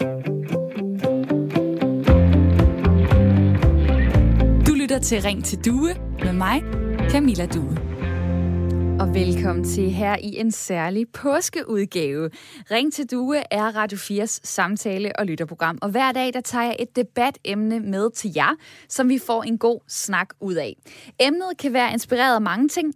Du lytter til Ring til Due med mig, Camilla Due. Og velkommen til her i en særlig påskeudgave. Ring til Due er Radio 4's samtale- og lytterprogram, og hver dag der tager jeg et debatemne med til jer, som vi får en god snak ud af. Emnet kan være inspireret af mange ting.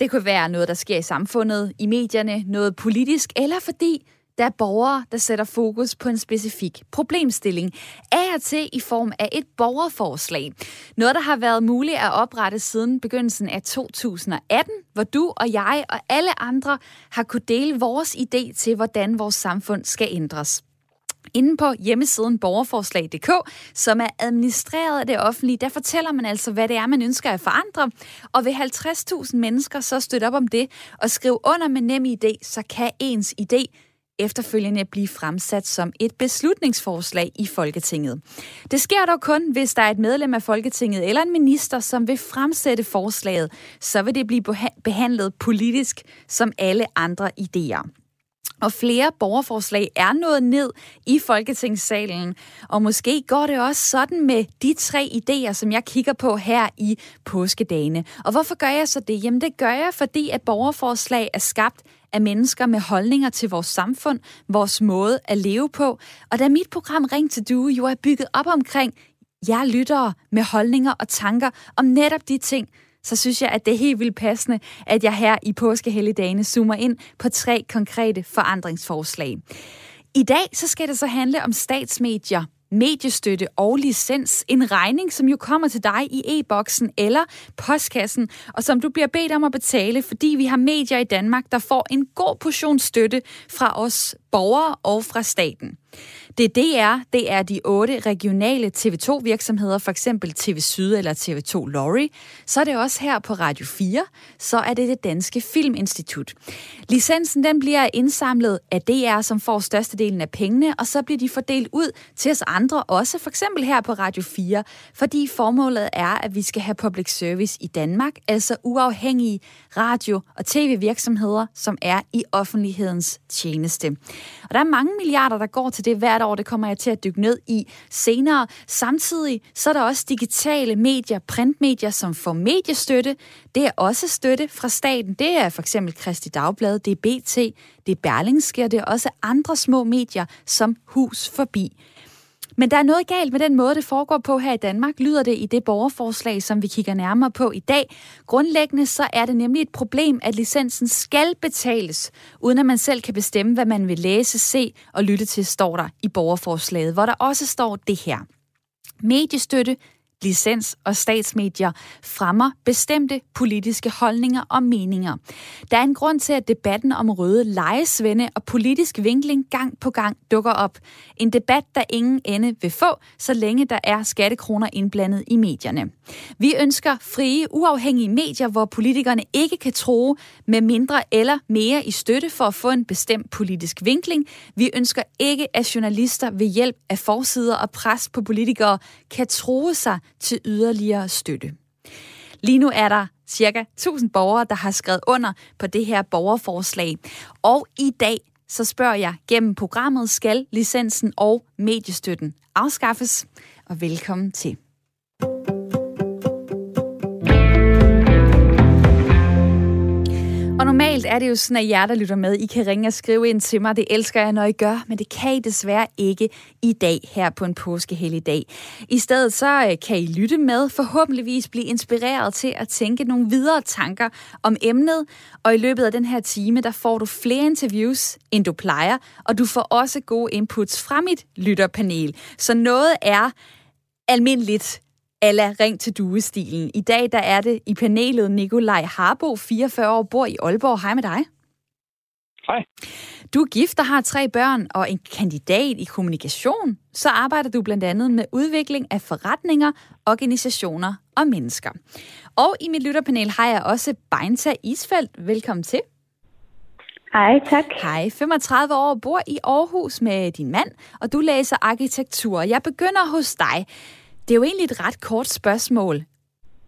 Det kunne være noget, der sker i samfundet, i medierne, noget politisk, eller fordi der er borgere, der sætter fokus på en specifik problemstilling. Af og til i form af et borgerforslag. Noget, der har været muligt at oprette siden begyndelsen af 2018, hvor du og jeg og alle andre har kunne dele vores idé til, hvordan vores samfund skal ændres. Inden på hjemmesiden borgerforslag.dk, som er administreret af det offentlige, der fortæller man altså, hvad det er, man ønsker at forandre. Og ved 50.000 mennesker så støtte op om det og skrive under med nem idé, så kan ens idé efterfølgende blive fremsat som et beslutningsforslag i Folketinget. Det sker dog kun, hvis der er et medlem af Folketinget eller en minister, som vil fremsætte forslaget, så vil det blive behandlet politisk som alle andre idéer. Og flere borgerforslag er nået ned i Folketingssalen, og måske går det også sådan med de tre idéer, som jeg kigger på her i påskedagene. Og hvorfor gør jeg så det? Jamen det gør jeg, fordi at borgerforslag er skabt af mennesker med holdninger til vores samfund, vores måde at leve på. Og da mit program Ring til Due jo er bygget op omkring jer lyttere med holdninger og tanker om netop de ting, så synes jeg, at det er helt vildt passende, at jeg her i påskehelligdagene zoomer ind på tre konkrete forandringsforslag. I dag så skal det så handle om statsmedier, mediestøtte og licens. En regning, som jo kommer til dig i e-boksen eller postkassen, og som du bliver bedt om at betale, fordi vi har medier i Danmark, der får en god portion støtte fra os borgere og fra staten. Det DR, det er de otte regionale TV2-virksomheder, for eksempel TV Syd eller TV2 Lorry. Så er det også her på Radio 4, så er det det Danske Filminstitut. Licensen den bliver indsamlet af DR, som får størstedelen af pengene, og så bliver de fordelt ud til os andre også, for eksempel her på Radio 4, fordi formålet er, at vi skal have public service i Danmark, altså uafhængige radio- og tv-virksomheder, som er i offentlighedens tjeneste. Og der er mange milliarder, der går til det hvert år. Det kommer jeg til at dykke ned i senere. Samtidig så er der også digitale medier, printmedier, som får mediestøtte. Det er også støtte fra staten. Det er for eksempel Kristi Dagblad, det er BT, det er Berlingske, og det er også andre små medier som Hus Forbi. Men der er noget galt med den måde, det foregår på her i Danmark, lyder det i det borgerforslag, som vi kigger nærmere på i dag. Grundlæggende så er det nemlig et problem, at licensen skal betales, uden at man selv kan bestemme, hvad man vil læse, se og lytte til, står der i borgerforslaget, hvor der også står det her. Mediestøtte licens og statsmedier fremmer bestemte politiske holdninger og meninger. Der er en grund til, at debatten om røde lejesvende og politisk vinkling gang på gang dukker op. En debat, der ingen ende vil få, så længe der er skattekroner indblandet i medierne. Vi ønsker frie, uafhængige medier, hvor politikerne ikke kan tro med mindre eller mere i støtte for at få en bestemt politisk vinkling. Vi ønsker ikke, at journalister ved hjælp af forsider og pres på politikere kan tro sig til yderligere støtte. Lige nu er der cirka 1000 borgere, der har skrevet under på det her borgerforslag. Og i dag så spørger jeg gennem programmet, skal licensen og mediestøtten afskaffes? Og velkommen til. Og normalt er det jo sådan, at jer, der lytter med, I kan ringe og skrive ind til mig. Det elsker jeg, når I gør, men det kan I desværre ikke i dag her på en påskehelig dag. I stedet så øh, kan I lytte med, forhåbentligvis blive inspireret til at tænke nogle videre tanker om emnet. Og i løbet af den her time, der får du flere interviews, end du plejer, og du får også gode inputs fra mit lytterpanel. Så noget er almindeligt Alla Ring til Due-stilen. I dag der er det i panelet Nikolaj Harbo, 44 år, bor i Aalborg. Hej med dig. Hej. Du er gift og har tre børn og en kandidat i kommunikation. Så arbejder du blandt andet med udvikling af forretninger, organisationer og mennesker. Og i mit lytterpanel har jeg også Beinta Isfeldt. Velkommen til. Hej, tak. Hej, 35 år, bor i Aarhus med din mand, og du læser arkitektur. Jeg begynder hos dig. Det er jo egentlig et ret kort spørgsmål.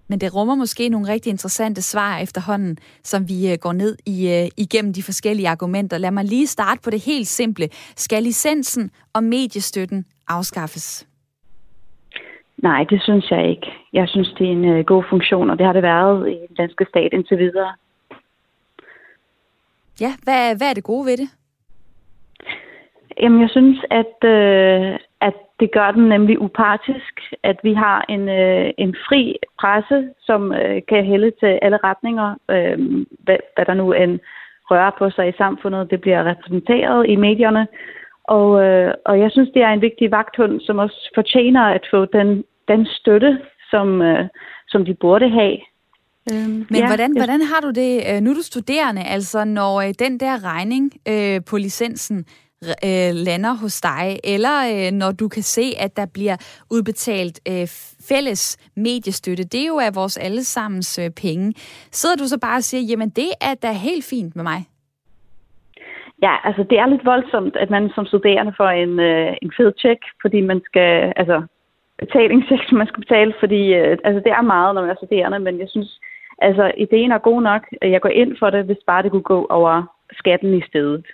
men det rummer måske nogle rigtig interessante svar efterhånden, som vi øh, går ned i, øh, igennem de forskellige argumenter. Lad mig lige starte på det helt simple. Skal licensen og mediestøtten afskaffes? Nej, det synes jeg ikke. Jeg synes, det er en uh, god funktion, og det har det været i den danske stat indtil videre. Ja, hvad, hvad er det gode ved det? Jamen, jeg synes, at, øh, at det gør den nemlig upartisk, at vi har en, øh, en fri presse, som øh, kan hælde til alle retninger, øh, hvad, hvad der nu end rører på sig i samfundet. Det bliver repræsenteret i medierne, og, øh, og jeg synes, det er en vigtig vagthund, som også fortjener at få den, den støtte, som, øh, som de burde have. Øhm, Men ja, hvordan, jeg... hvordan har du det, øh, nu er du studerende, altså når øh, den der regning øh, på licensen øh, lander hos dig, eller øh, når du kan se, at der bliver udbetalt øh, fælles mediestøtte, det er jo af vores allesammens øh, penge. Sidder du så bare og siger, jamen det er da helt fint med mig? Ja, altså det er lidt voldsomt, at man som studerende får en, øh, en fed check, fordi man skal, altså betalingscheck, som man skal betale, fordi øh, altså, det er meget, når man er studerende, men jeg synes, altså ideen er god nok. Jeg går ind for det, hvis bare det kunne gå over skatten i stedet.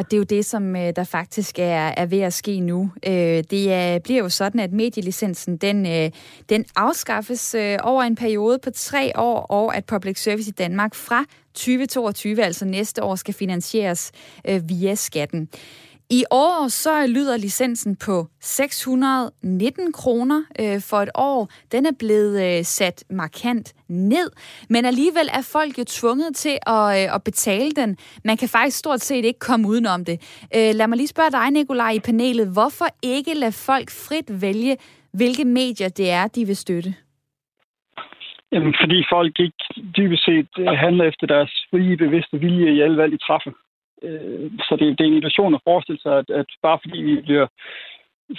Og det er jo det, som øh, der faktisk er, er ved at ske nu. Øh, det er, bliver jo sådan, at medielicensen den, øh, den afskaffes øh, over en periode på tre år, og at public service i Danmark fra 2022, altså næste år, skal finansieres øh, via skatten. I år så lyder licensen på 619 kroner øh, for et år. Den er blevet øh, sat markant ned, men alligevel er folk jo tvunget til at, øh, at betale den. Man kan faktisk stort set ikke komme udenom det. Øh, lad mig lige spørge dig, Nikolaj, i panelet. Hvorfor ikke lade folk frit vælge, hvilke medier det er, de vil støtte? Jamen, fordi folk ikke dybest set handler efter deres frie, bevidste vilje i alle valg, de træffer. Øh, så det, det er en illusion at forestille sig, at, at bare fordi vi bliver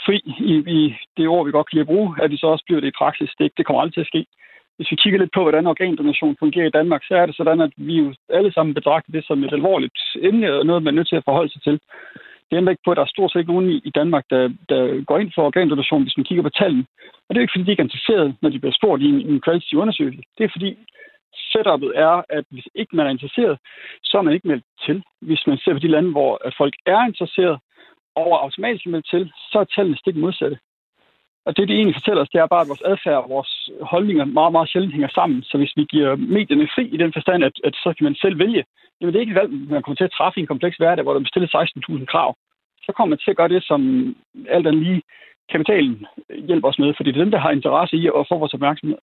fri i, i det ord, vi godt kan lide at bruge, at vi så også bliver det i praksis. Det, det kommer aldrig til at ske. Hvis vi kigger lidt på, hvordan organdonation fungerer i Danmark, så er det sådan, at vi jo alle sammen betragter det som et alvorligt emne og noget, man er nødt til at forholde sig til. Det ændrer ikke på, at der er stort set ikke nogen i Danmark, der, der går ind for organdonation, hvis man kigger på tallene. Og det er ikke, fordi de ikke er interesseret, når de bliver spurgt i en, en kvalitativ undersøgelse. Det er, fordi setupet er, at hvis ikke man er interesseret, så er man ikke meldt til. Hvis man ser på de lande, hvor folk er interesseret, og automatisk meldt til, så er tallene stik modsatte. Og det, det egentlig fortæller os, det er bare, at vores adfærd og vores holdninger meget, meget sjældent hænger sammen. Så hvis vi giver medierne fri i den forstand, at, at så kan man selv vælge, jamen det er ikke et valg, man kommer til at træffe i en kompleks hverdag, hvor der bestiller 16.000 krav. Så kommer man til at gøre det, som alt andet lige kapitalen hjælper os med, fordi det er dem, der har interesse i at få vores opmærksomhed.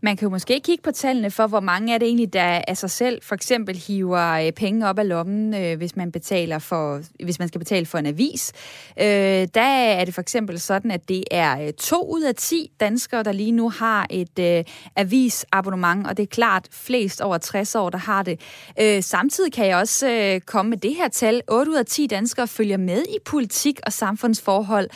Man kan jo måske kigge på tallene for, hvor mange er det egentlig, der af sig selv for eksempel hiver øh, penge op af lommen, øh, hvis man betaler for, hvis man skal betale for en avis. Øh, der er det for eksempel sådan, at det er øh, to ud af 10 danskere, der lige nu har et øh, avisabonnement, og det er klart flest over 60 år, der har det. Øh, samtidig kan jeg også øh, komme med det her tal. 8 ud af 10 danskere følger med i politik og samfundsforhold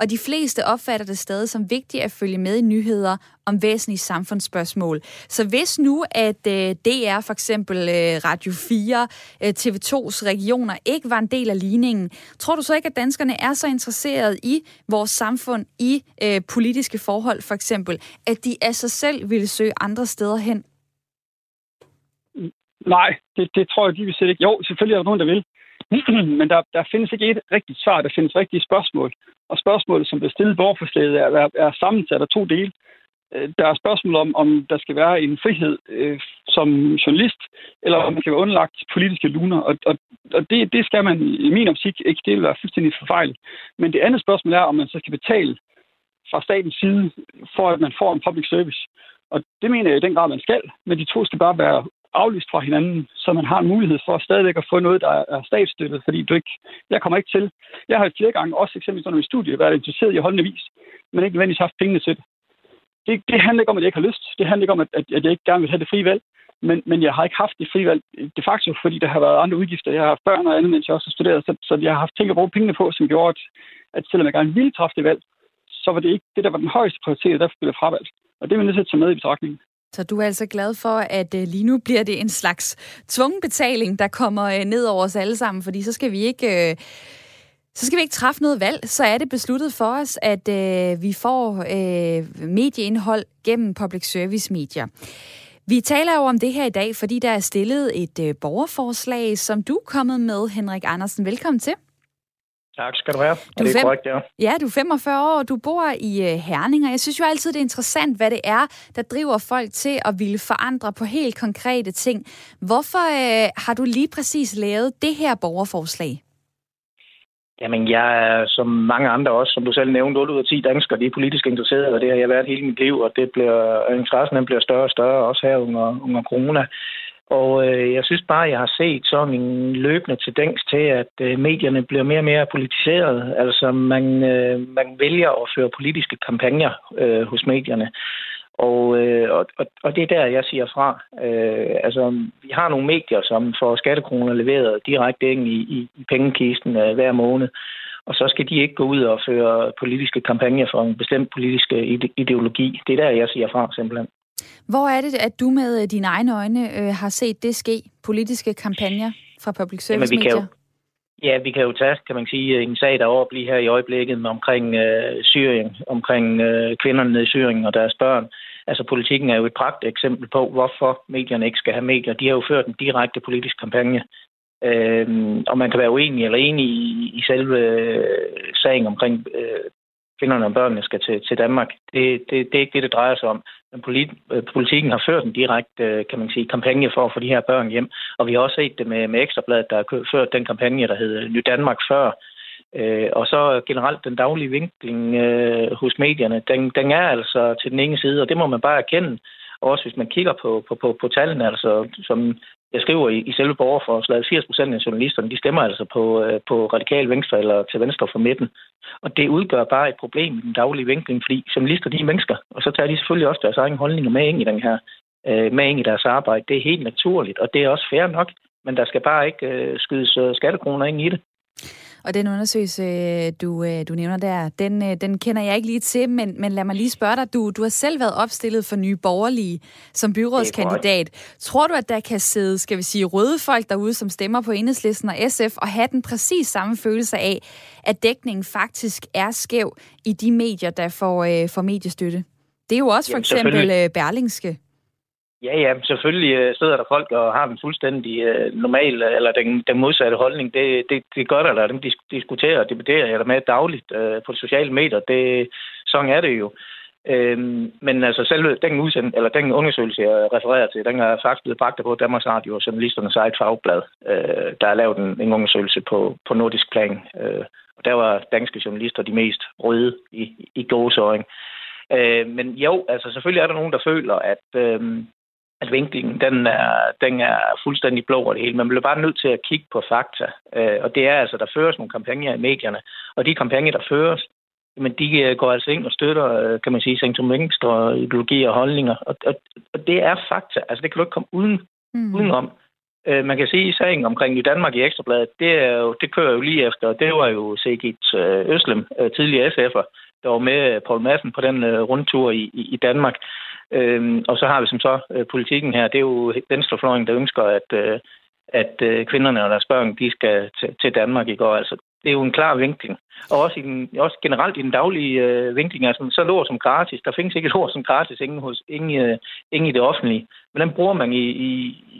og de fleste opfatter det stadig som vigtigt at følge med i nyheder om væsentlige samfundsspørgsmål. Så hvis nu, at øh, DR for eksempel øh, Radio 4, øh, TV2's regioner ikke var en del af ligningen, tror du så ikke, at danskerne er så interesserede i vores samfund, i øh, politiske forhold for eksempel, at de af sig selv ville søge andre steder hen? Nej, det, det tror jeg de vil sætte ikke. Jo, selvfølgelig er der nogen, der vil. Men der, der findes ikke et rigtigt svar, der findes rigtige spørgsmål. Og spørgsmålet, som bliver stillet i borgerforslaget, er, er, er sammensat af to dele. Øh, der er spørgsmål om, om der skal være en frihed øh, som journalist, eller om man kan være underlagt politiske luner. Og, og, og det, det skal man i min optik ikke. Det vil være fuldstændig forfejlet. Men det andet spørgsmål er, om man så skal betale fra statens side, for at man får en public service. Og det mener jeg i den grad, man skal, men de to skal bare være aflyst fra hinanden, så man har en mulighed for stadigvæk at få noget, der er statsstøttet, fordi du ikke, jeg kommer ikke til. Jeg har flere gange, også eksempelvis under min studie, været interesseret i at holde en avis, men ikke nødvendigvis haft pengene til det det. Det handler ikke om, at jeg ikke har lyst. Det handler ikke om, at, at jeg ikke gerne vil have det frie valg. Men, men jeg har ikke haft det frie valg øh, de facto, fordi der har været andre udgifter. Jeg har haft børn og andet, mens jeg også har studeret, så, så jeg har haft ting at bruge pengene på, som gjorde, at, at selvom jeg gerne ville træffe det valg, så var det ikke det, der var den højeste prioritet, og derfor blev det fravalgt. Og det er man nødt til at tage med i betragtningen. Så du er altså glad for, at øh, lige nu bliver det en slags tvungen betaling, der kommer øh, ned over os alle sammen, fordi så skal vi ikke... Øh, Så skal vi ikke træffe noget valg, så er det besluttet for os, at øh, vi får øh, medieindhold gennem public service medier. Vi taler jo om det her i dag, fordi der er stillet et øh, borgerforslag, som du er kommet med, Henrik Andersen. Velkommen til. Tak skal du have. Du er det er fem... korrekt, ja. Ja, du er 45 år, du bor i uh, Herning, og jeg synes jo altid, det er interessant, hvad det er, der driver folk til at ville forandre på helt konkrete ting. Hvorfor uh, har du lige præcis lavet det her borgerforslag? Jamen, jeg er som mange andre også, som du selv nævnte, 8 ud af 10 danskere, de er politisk interesserede, og det har jeg været hele mit liv, og det bliver, interessen den bliver større og større, også her under, under corona. Og øh, jeg synes bare, jeg har set sådan en løbende tendens til, at øh, medierne bliver mere og mere politiseret. Altså man, øh, man vælger at føre politiske kampagner øh, hos medierne. Og, øh, og, og det er der, jeg siger fra. Øh, altså, vi har nogle medier, som får skattekroner leveret direkte ind i, i, i pengekisten øh, hver måned. Og så skal de ikke gå ud og føre politiske kampagner for en bestemt politisk ideologi. Det er der, jeg siger fra simpelthen. Hvor er det, at du med dine egne øjne øh, har set det ske? Politiske kampagner fra public service Jamen, ja, vi kan jo tage, kan man sige, en sag, der overbliver her i øjeblikket med omkring øh, Syrien, omkring øh, kvinderne i Syrien og deres børn. Altså politikken er jo et pragt eksempel på, hvorfor medierne ikke skal have medier. De har jo ført en direkte politisk kampagne. Øhm, og man kan være uenig eller enig i, i selve øh, sagen omkring øh, kvinderne og børnene skal til, til Danmark. Det, det, det er ikke det, det drejer sig om. Men polit, øh, politikken har ført en direkte, øh, kan man sige, kampagne for at få de her børn hjem. Og vi har også set det med, med Ekstrabladet, der har ført den kampagne, der hedder Ny Danmark før. Øh, og så generelt den daglige vinkling øh, hos medierne, den, den er altså til den ene side, og det må man bare erkende. Også hvis man kigger på, på, på, på tallene, altså som jeg skriver i, i selve borgerforslaget, 80 procent af journalisterne, de stemmer altså på, øh, på radikal venstre eller til venstre for midten. Og det udgør bare et problem i den daglige vinkling, fordi journalister, de er mennesker, og så tager de selvfølgelig også deres egen holdninger med ind i den her, øh, med ind i deres arbejde. Det er helt naturligt, og det er også fair nok, men der skal bare ikke øh, skydes øh, skattekroner ind i det. Og den undersøgelse, du, øh, du nævner der, den, øh, den kender jeg ikke lige til, men, men lad mig lige spørge dig. Du, du har selv været opstillet for Nye Borgerlige som byrådskandidat. Tror du, at der kan sidde, skal vi sige, røde folk derude, som stemmer på Enhedslisten og SF, og have den præcis samme følelse af, at dækningen faktisk er skæv i de medier, der får, øh, får mediestøtte? Det er jo også for Jamen, eksempel øh, Berlingske. Ja, ja, selvfølgelig øh, sidder der folk og har en fuldstændig uh, normal, øh, eller den, den modsatte holdning. Det, det, det gør der, der dem diskuterer og debatterer jeg der med dagligt uh, på sociale medier. Det, sådan er det jo. Uh, men altså selve den, udsend, eller den undersøgelse, jeg refererer til, den er faktisk blevet bragt på Danmarks Radio og journalisternes eget fagblad. Uh, der er lavet en, en undersøgelse på, på nordisk plan. Uh, og der var danske journalister de mest røde i, i gåsøjning. Uh, men jo, altså selvfølgelig er der nogen, der føler, at, uh, at vinklingen, den er, den er fuldstændig blå over det hele. Man bliver bare nødt til at kigge på fakta. Øh, og det er altså, der føres nogle kampagner i medierne. Og de kampagner, der føres, men de øh, går altså ind og støtter, øh, kan man sige, centrum og ideologi og holdninger. Og, og, og det er fakta. Altså, det kan du ikke komme uden, mm. udenom. Øh, man kan sige, i sagen omkring i Danmark i Ekstrabladet, det, er jo, det kører jo lige efter. Det var jo Sigit Øslem, tidligere SF'er, der var med Paul Madsen på den rundtur i, i, i Danmark. Øhm, og så har vi som så øh, politikken her. Det er jo venstrefløjen, der ønsker, at, øh, at øh, kvinderne og deres børn, de skal til, til Danmark i går. Altså, det er jo en klar vinkling. Og også, i den, også generelt i den daglige øh, vinkling, altså så ord som gratis. Der findes ikke et ord som gratis ingen, hos, ingen, øh, ingen i det offentlige. Men den bruger man i, i,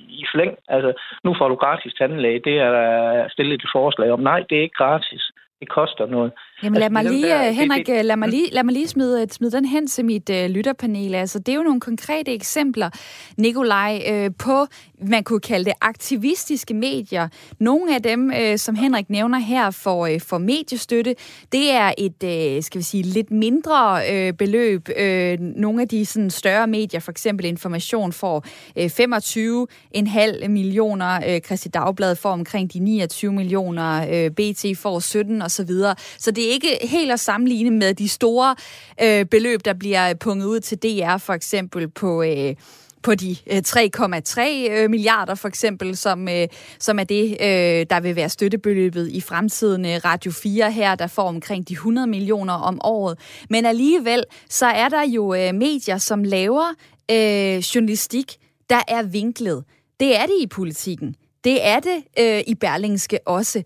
i flæng. Altså, nu får du gratis tandlæge. Det er der stillet et forslag om. Nej, det er ikke gratis det koster noget. Jamen lad altså, mig lige, der, Henrik, det, det, lad mig lige, lad mig lige smide, smide den hen til mit uh, lytterpanel. Altså, det er jo nogle konkrete eksempler, Nikolaj, uh, på, man kunne kalde det aktivistiske medier. Nogle af dem, uh, som Henrik nævner her, for, uh, for mediestøtte. Det er et, uh, skal vi sige, lidt mindre uh, beløb. Uh, nogle af de sådan, større medier, for eksempel Information, får uh, 25,5 millioner. Uh, Christi Dagblad får omkring de 29 millioner. Uh, BT får 17 og så videre. Så det er ikke helt at sammenligne med de store øh, beløb, der bliver punget ud til DR for eksempel på... Øh, på de øh, 3,3 øh, milliarder for eksempel, som, øh, som er det, øh, der vil være støttebeløbet i fremtiden. Øh, Radio 4 her, der får omkring de 100 millioner om året. Men alligevel, så er der jo medier, som laver øh, journalistik, der er vinklet. Det er det i politikken. Det er det øh, i Berlingske også.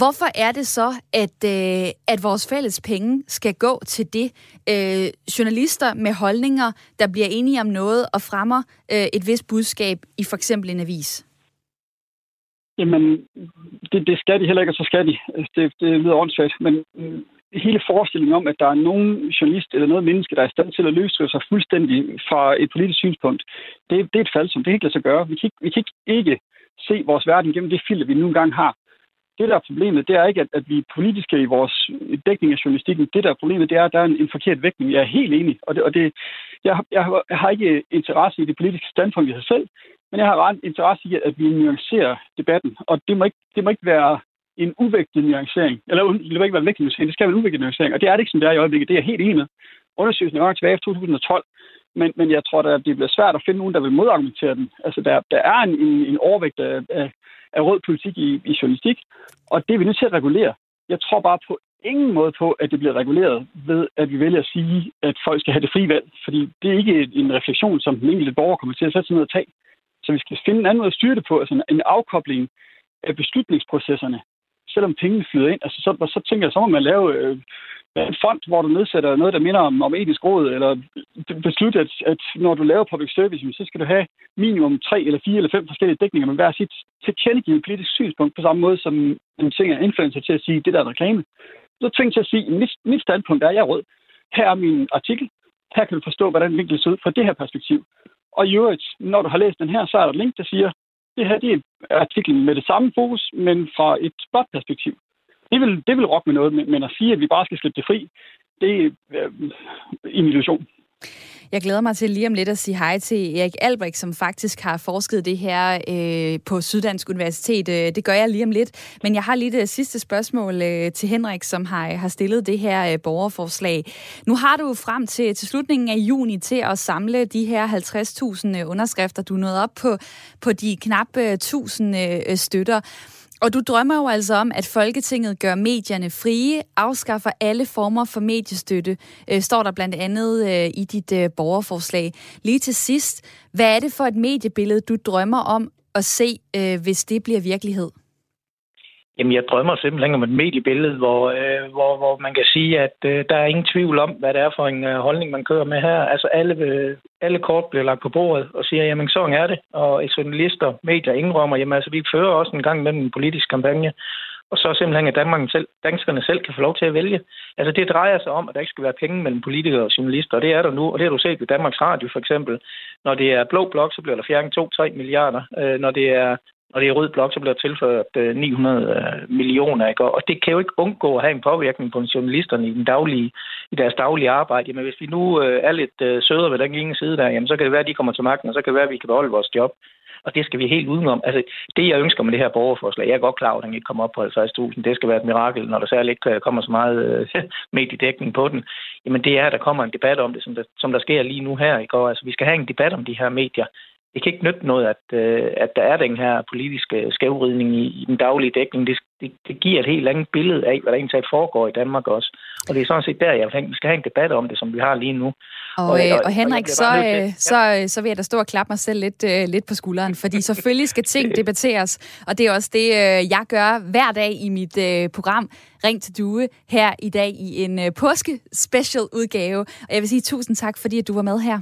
Hvorfor er det så, at, øh, at vores fælles penge skal gå til det? Øh, journalister med holdninger, der bliver enige om noget og fremmer øh, et vist budskab i for eksempel en avis? Jamen, det, det skal de heller ikke, og så skal de. Altså, det, det lyder åndssvagt, men mm, hele forestillingen om, at der er nogen journalist eller noget menneske, der er i stand til at løse sig fuldstændig fra et politisk synspunkt, det, det er et fald, som det ikke lade sig gøre. Vi kan, ikke, vi kan ikke, ikke se vores verden gennem det filter, vi nu engang har. Det, der er problemet, det er ikke, at, at vi er politiske i vores dækning af journalistikken. Det, der er problemet, det er, at der er en, en forkert vægtning. Jeg er helt enig, og, det, og det, jeg, jeg, jeg har ikke interesse i det politiske standpunkt i sig selv, men jeg har ret interesse i, at vi nuancerer debatten, og det må ikke, det må ikke være en uvægtig nuancering. Eller det må ikke være en vægtet nuancering, det skal være en uvægtig nuancering, og det er det ikke, som det er i øjeblikket. Det er jeg helt enig med. Undersøgelsen er tilbage i 2012, men, men jeg tror, at det bliver svært at finde nogen, der vil modargumentere den. Altså, der, der er en, en, en overvægt af, af, af rød politik i, i journalistik, og det er vi nødt til at regulere. Jeg tror bare på ingen måde på, at det bliver reguleret ved, at vi vælger at sige, at folk skal have det frie valg, fordi det er ikke en refleksion, som den enkelte borger kommer til at sætte sig ned og tage. Så vi skal finde en anden måde at styre det på, altså en afkobling af beslutningsprocesserne, selvom pengene flyder ind. Altså, så, så tænker jeg, så må man lave øh, en fond, hvor du nedsætter noget, der minder om, om etisk råd, eller beslutte, at, at når du laver public service, så skal du have minimum tre eller fire eller fem forskellige dækninger, men hver sit tilkendegivet politisk synspunkt på samme måde, som en ting er influencer til at sige, det der er reklame. Så tænkte jeg at sige, mit, mit standpunkt er, at jeg er rød. Her er min artikel. Her kan du forstå, hvordan vinklet ser ud fra det her perspektiv. Og i øvrigt, når du har læst den her, så er der et link, der siger, det her det er artiklen med det samme fokus, men fra et spot perspektiv. Det vil, det vil rokke med noget, men at sige, at vi bare skal slippe det fri, det er øh, en illusion. Jeg glæder mig til lige om lidt at sige hej til Erik Albrecht, som faktisk har forsket det her øh, på Syddansk Universitet. Øh, det gør jeg lige om lidt. Men jeg har lige det sidste spørgsmål øh, til Henrik, som har, har stillet det her øh, borgerforslag. Nu har du frem til, til slutningen af juni til at samle de her 50.000 øh, underskrifter. Du nåede op på, på de knap øh, 1000 øh, støtter. Og du drømmer jo altså om, at Folketinget gør medierne frie, afskaffer alle former for mediestøtte, øh, står der blandt andet øh, i dit øh, borgerforslag. Lige til sidst, hvad er det for et mediebillede, du drømmer om at se, øh, hvis det bliver virkelighed? Jamen, jeg drømmer simpelthen om et mediebillede, hvor, øh, hvor, hvor man kan sige, at øh, der er ingen tvivl om, hvad det er for en øh, holdning, man kører med her. Altså, alle, øh, alle kort bliver lagt på bordet og siger, jamen, sådan er det. Og journalister, medier indrømmer, jamen, altså, vi fører også en gang med en politisk kampagne, og så simpelthen, at Danmark selv, danskerne selv kan få lov til at vælge. Altså, det drejer sig om, at der ikke skal være penge mellem politikere og journalister, og det er der nu, og det har du set ved Danmarks Radio for eksempel. Når det er blå blok, så bliver der fjernet 2-3 milliarder. Øh, når det er når det er rød blok, så bliver tilført øh, 900 øh, millioner. Ikke? Og det kan jo ikke undgå at have en påvirkning på journalisterne i, den daglige, i deres daglige arbejde. Jamen, hvis vi nu øh, er lidt sødere ved den ene side der, jamen, så kan det være, at de kommer til magten, og så kan det være, at vi kan beholde vores job. Og det skal vi helt udenom. Altså, det, jeg ønsker med det her borgerforslag, jeg er godt klar over, at den ikke kommer op på 50.000. Det skal være et mirakel, når der særligt ikke kommer så meget øh, mediedækning på den. Jamen, det er, at der kommer en debat om det, som der, som der sker lige nu her. Ikke? går. altså, vi skal have en debat om de her medier det kan ikke nytte noget, at, øh, at der er den her politiske skævridning i, i den daglige dækning. Det, det, det giver et helt andet billede af, hvad der egentlig foregår i Danmark også. Og det er sådan set der, jeg tænker, vi skal have en debat om det, som vi har lige nu. Og, og, øh, og, og Henrik, og så, til, ja. så, så vil jeg da stå og klappe mig selv lidt, uh, lidt på skulderen, fordi selvfølgelig skal ting debatteres, og det er også det, uh, jeg gør hver dag i mit uh, program Ring til Due her i dag i en uh, påske-special udgave. Og jeg vil sige tusind tak, fordi at du var med her.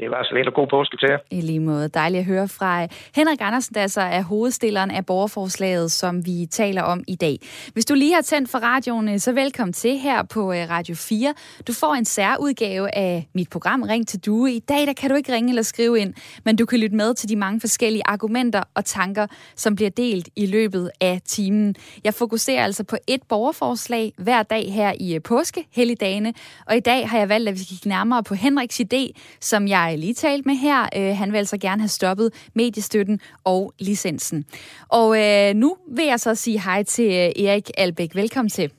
Det var så lidt og god påske til jer. I lige måde. Dejligt at høre fra øh, Henrik Andersen, der altså er hovedstilleren af borgerforslaget, som vi taler om i dag. Hvis du lige har tændt for radioen, øh, så velkommen til her på øh, Radio 4. Du får en særudgave af mit program Ring til Due. I dag der kan du ikke ringe eller skrive ind, men du kan lytte med til de mange forskellige argumenter og tanker, som bliver delt i løbet af timen. Jeg fokuserer altså på et borgerforslag hver dag her i påske, helligdagene, og i dag har jeg valgt, at vi skal kigge nærmere på Henriks idé, som jeg jeg lige talt med her. Øh, han vil altså gerne have stoppet mediestøtten og licensen. Og øh, nu vil jeg så sige hej til øh, Erik Albæk. Velkommen til.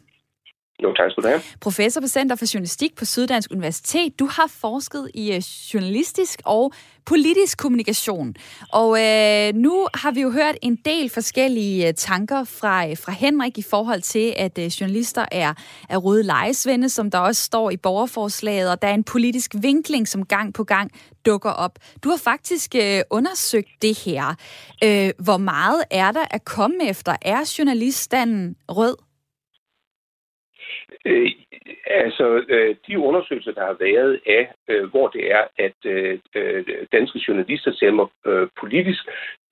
Jo, tak skal du have. Professor på Center for Journalistik på Syddansk Universitet. Du har forsket i øh, journalistisk og politisk kommunikation. Og øh, nu har vi jo hørt en del forskellige øh, tanker fra, øh, fra Henrik i forhold til, at øh, journalister er, er røde lejesvende, som der også står i borgerforslaget, og der er en politisk vinkling, som gang på gang dukker op. Du har faktisk øh, undersøgt det her. Øh, hvor meget er der at komme efter? Er journaliststanden rød? Øh, altså, øh, de undersøgelser, der har været af, øh, hvor det er, at øh, øh, danske journalister stemmer øh, politisk,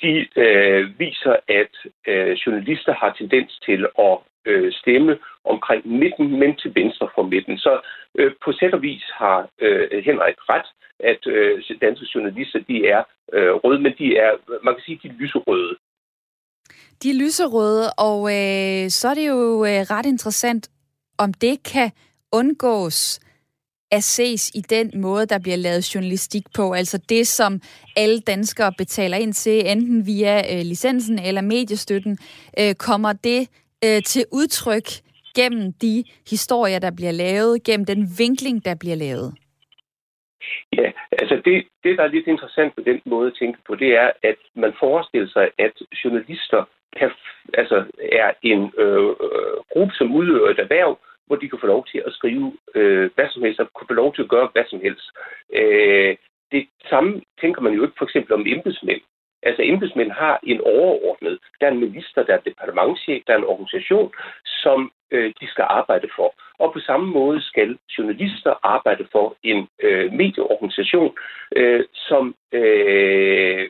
de øh, viser, at øh, journalister har tendens til at øh, stemme omkring midten, men til venstre for midten. Så øh, på sæt og vis har øh, Henrik ret, at øh, danske journalister, de er øh, røde, men de er, man kan sige, de er lyserøde. De er lyserøde, og øh, så er det jo øh, ret interessant om det kan undgås at ses i den måde, der bliver lavet journalistik på. Altså det, som alle danskere betaler ind til, enten via øh, licensen eller mediestøtten, øh, kommer det øh, til udtryk gennem de historier, der bliver lavet, gennem den vinkling, der bliver lavet? Ja, altså det, det, der er lidt interessant på den måde at tænke på, det er, at man forestiller sig, at journalister kan, altså er en øh, øh, gruppe, som udøver et erhverv, hvor de kan få lov til at skrive øh, hvad som helst, og kunne få lov til at gøre hvad som helst. Øh, det samme tænker man jo ikke for eksempel om embedsmænd. Altså embedsmænd har en overordnet. Der er en minister, der er departementchef, der er en organisation, som øh, de skal arbejde for. Og på samme måde skal journalister arbejde for en øh, medieorganisation, øh, som øh,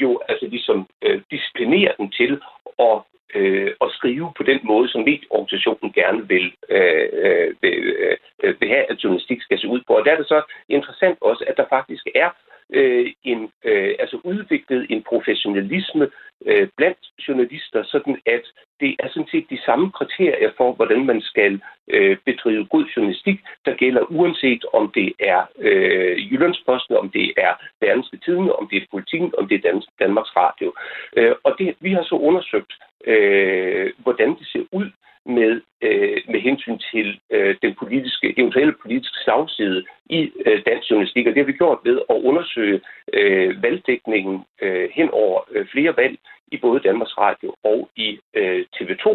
jo altså ligesom øh, disciplinerer dem til at øh, at skrive på den måde, som medieorganisationen gerne vil, øh, øh vil, øh, øh, vil have, at journalistik skal se ud på. Og der er det så interessant også, at der faktisk er øh, en, øh, altså udviklet en professionalisme øh, blandt journalister, sådan at det er sådan set de samme kriterier for, hvordan man skal øh, bedrive god journalistik, der gælder uanset om det er øh, Jyllandsposten, om det er Danske Tiden, om det er Politiken, om det er Dan- Danmarks Radio. Øh, og det, vi har så undersøgt, øh, hvordan det ser ud med, øh, med hensyn til øh, den politiske, eventuelle politiske slagside i øh, dansk journalistik. Og det har vi gjort ved at undersøge øh, valgdækningen øh, hen over øh, flere valg i både Danmarks Radio og i øh, TV2.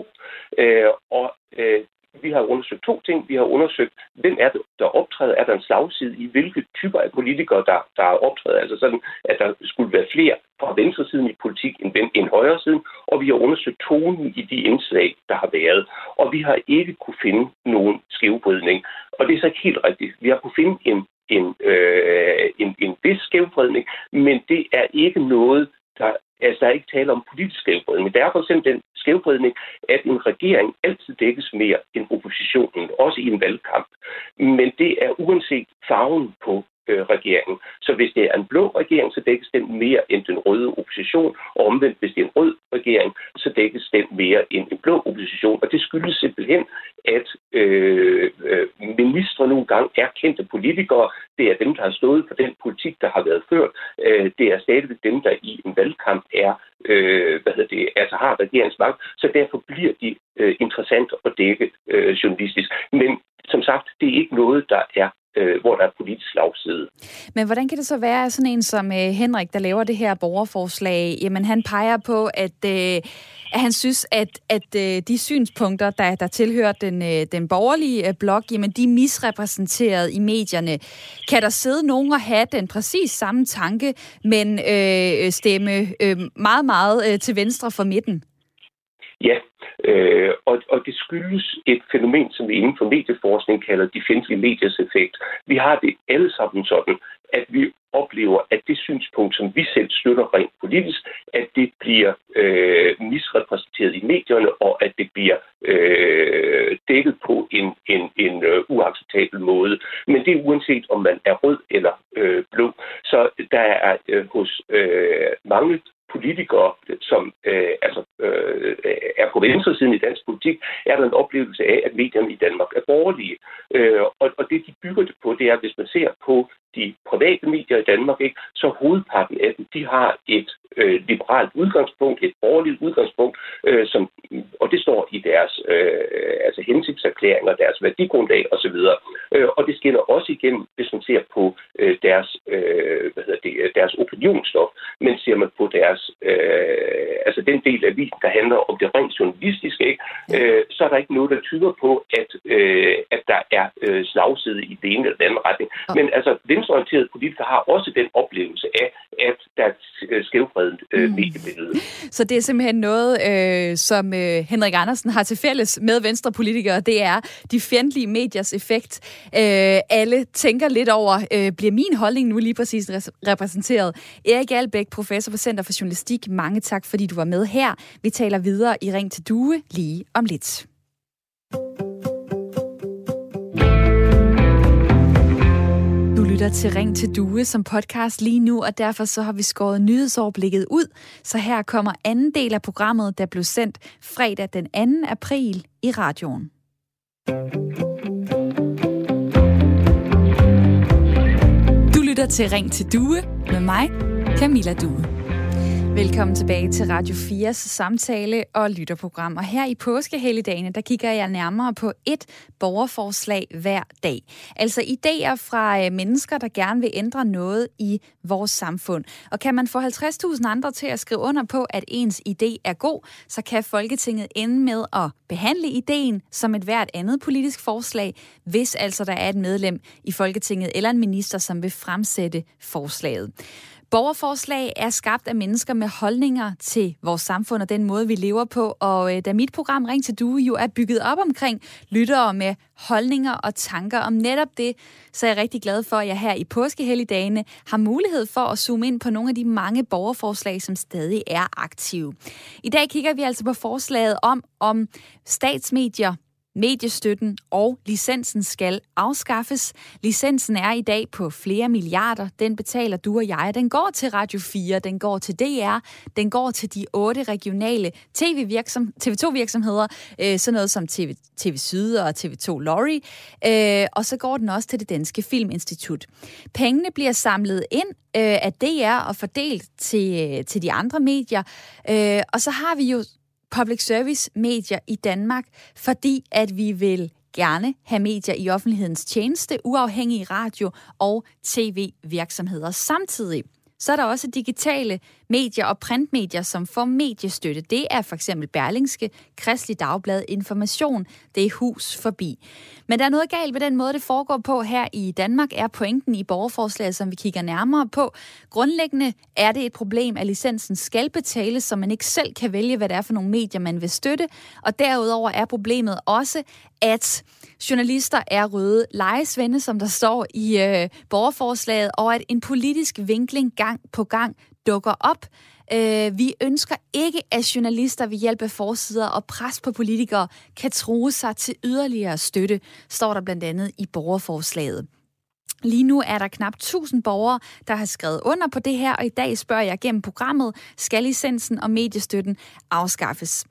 Øh, og øh, vi har undersøgt to ting. Vi har undersøgt, hvem er det, der optræder? Er der en slagside i hvilke typer af politikere, der, der optræder? Altså sådan, at der skulle være flere fra venstre siden i politik end, end højre siden. Og vi har undersøgt tonen i de indslag, der har været. Og vi har ikke kunne finde nogen skævbrydning. Og det er så ikke helt rigtigt. Vi har kunne finde en, en, øh, en, en vis skævvridning, men det er ikke noget, der Altså, der er ikke tale om politisk skævvridning. Der er for eksempel den skævvridning, at en regering altid dækkes mere end oppositionen, også i en valgkamp. Men det er uanset farven på øh, regeringen. Så hvis det er en blå regering, så dækkes den mere end den røde opposition, og omvendt, hvis det er en rød regering, så dækkes den mere end en blå opposition. Og det skyldes simpelthen, at øh, øh, ministre nogle gange er kendte politikere. Det er dem, der har stået for den politik, der har været ført. Øh, det er stadigvæk dem, der i en valgkamp er, øh, hvad hedder det, altså har regeringsmagt. Så derfor bliver de øh, interessant at dække øh, journalistisk. Men som sagt, det er ikke noget, der er øh, hvor der er politisk slagside. Men hvordan kan det så være, at sådan en som øh, Henrik, der laver det her borgerforslag, jamen han peger på, at, øh, at han synes, at, at øh, de synspunkter, der, der tilhører den, øh, den borgerlige øh, blok, jamen de er misrepræsenteret i medierne. Kan der sidde nogen og have den præcis samme tanke, men øh, stemme øh, meget, meget øh, til venstre for midten? Ja, øh, og, og det skyldes et fænomen, som vi inden for medieforskning kalder de fjendtlige mediers effekt. Vi har det alle sammen sådan, at vi oplever, at det synspunkt, som vi selv støtter rent politisk, at det bliver øh, misrepræsenteret i medierne, og at det bliver øh, dækket på en, en, en øh, uacceptabel måde. Men det er uanset, om man er rød eller øh, blå. Så der er øh, hos øh, mange politikere, som øh, altså, øh, er på venstre siden i dansk politik, er der en oplevelse af, at medierne i Danmark er borgerlige. Øh, og, og det, de bygger det på, det er, hvis man ser på de private medier i Danmark, ikke, så hovedparten af dem, de har et øh, liberalt udgangspunkt, et borgerligt udgangspunkt, øh, som, og det står i deres, øh, altså hensigtserklæringer, deres værdigrundlag osv. Øh, og det skinner også igennem, hvis man ser på øh, deres, øh, hvad hedder det, deres opinionsstof, men ser man på deres, øh, altså den del af visen, der handler om det rent journalistiske, ikke? Øh, så er der ikke noget, der tyder på, at, øh, at der er øh, slagside i det ene eller den anden retning. Men altså, venstreorienterede politikere har også den oplevelse af, at der er et skævfredet øh, mm. mediebillede. Så det er simpelthen noget, øh, som øh, Henrik Andersen har til fælles med venstrepolitikere, det er de fjendtlige mediers effekt. Øh, alle tænker lidt over, øh, bliver min holdning nu lige præcis repræsenteret? Erik Albæk, professor på Center for Journalistik, mange tak, fordi du var med her. Vi taler videre i Ring til Due lige om lidt. Lytter til Ring til Due som podcast lige nu, og derfor så har vi skåret nyhedsoverblikket ud. Så her kommer anden del af programmet, der blev sendt fredag den 2. april i radioen. Du lytter til Ring til Due med mig, Camilla Due. Velkommen tilbage til Radio 4's samtale- og lytterprogram. Og her i påskehelligdagene, der kigger jeg nærmere på et borgerforslag hver dag. Altså idéer fra øh, mennesker, der gerne vil ændre noget i vores samfund. Og kan man få 50.000 andre til at skrive under på, at ens idé er god, så kan Folketinget ende med at behandle ideen som et hvert andet politisk forslag, hvis altså der er et medlem i Folketinget eller en minister, som vil fremsætte forslaget. Borgerforslag er skabt af mennesker med holdninger til vores samfund og den måde, vi lever på. Og øh, da mit program Ring til Due jo er bygget op omkring lyttere med holdninger og tanker om netop det, så er jeg rigtig glad for, at jeg her i påskehelligdagene har mulighed for at zoome ind på nogle af de mange borgerforslag, som stadig er aktive. I dag kigger vi altså på forslaget om, om statsmedier Mediestøtten og licensen skal afskaffes. Licensen er i dag på flere milliarder. Den betaler du og jeg. Den går til Radio 4, den går til DR, den går til de otte regionale TV-virksom, TV2-virksomheder, øh, sådan noget som TV, TV Syd og TV2 Lorry, øh, og så går den også til det Danske Filminstitut. Pengene bliver samlet ind øh, af DR og fordelt til, øh, til de andre medier, øh, og så har vi jo public service medier i Danmark, fordi at vi vil gerne have medier i offentlighedens tjeneste, uafhængige radio- og tv-virksomheder. Samtidig så er der også digitale medier og printmedier, som får mediestøtte. Det er for eksempel Berlingske, Kristelig Dagblad, Information, det er hus forbi. Men der er noget galt ved den måde, det foregår på her i Danmark, er pointen i borgerforslaget, som vi kigger nærmere på. Grundlæggende er det et problem, at licensen skal betales, så man ikke selv kan vælge, hvad det er for nogle medier, man vil støtte. Og derudover er problemet også, at journalister er røde lejesvende, som der står i øh, borgerforslaget, og at en politisk vinkling gang på gang dukker op. Øh, vi ønsker ikke, at journalister ved hjælp af forsider og pres på politikere kan true sig til yderligere støtte, står der blandt andet i borgerforslaget. Lige nu er der knap 1000 borgere, der har skrevet under på det her, og i dag spørger jeg gennem programmet, skal licensen og mediestøtten afskaffes?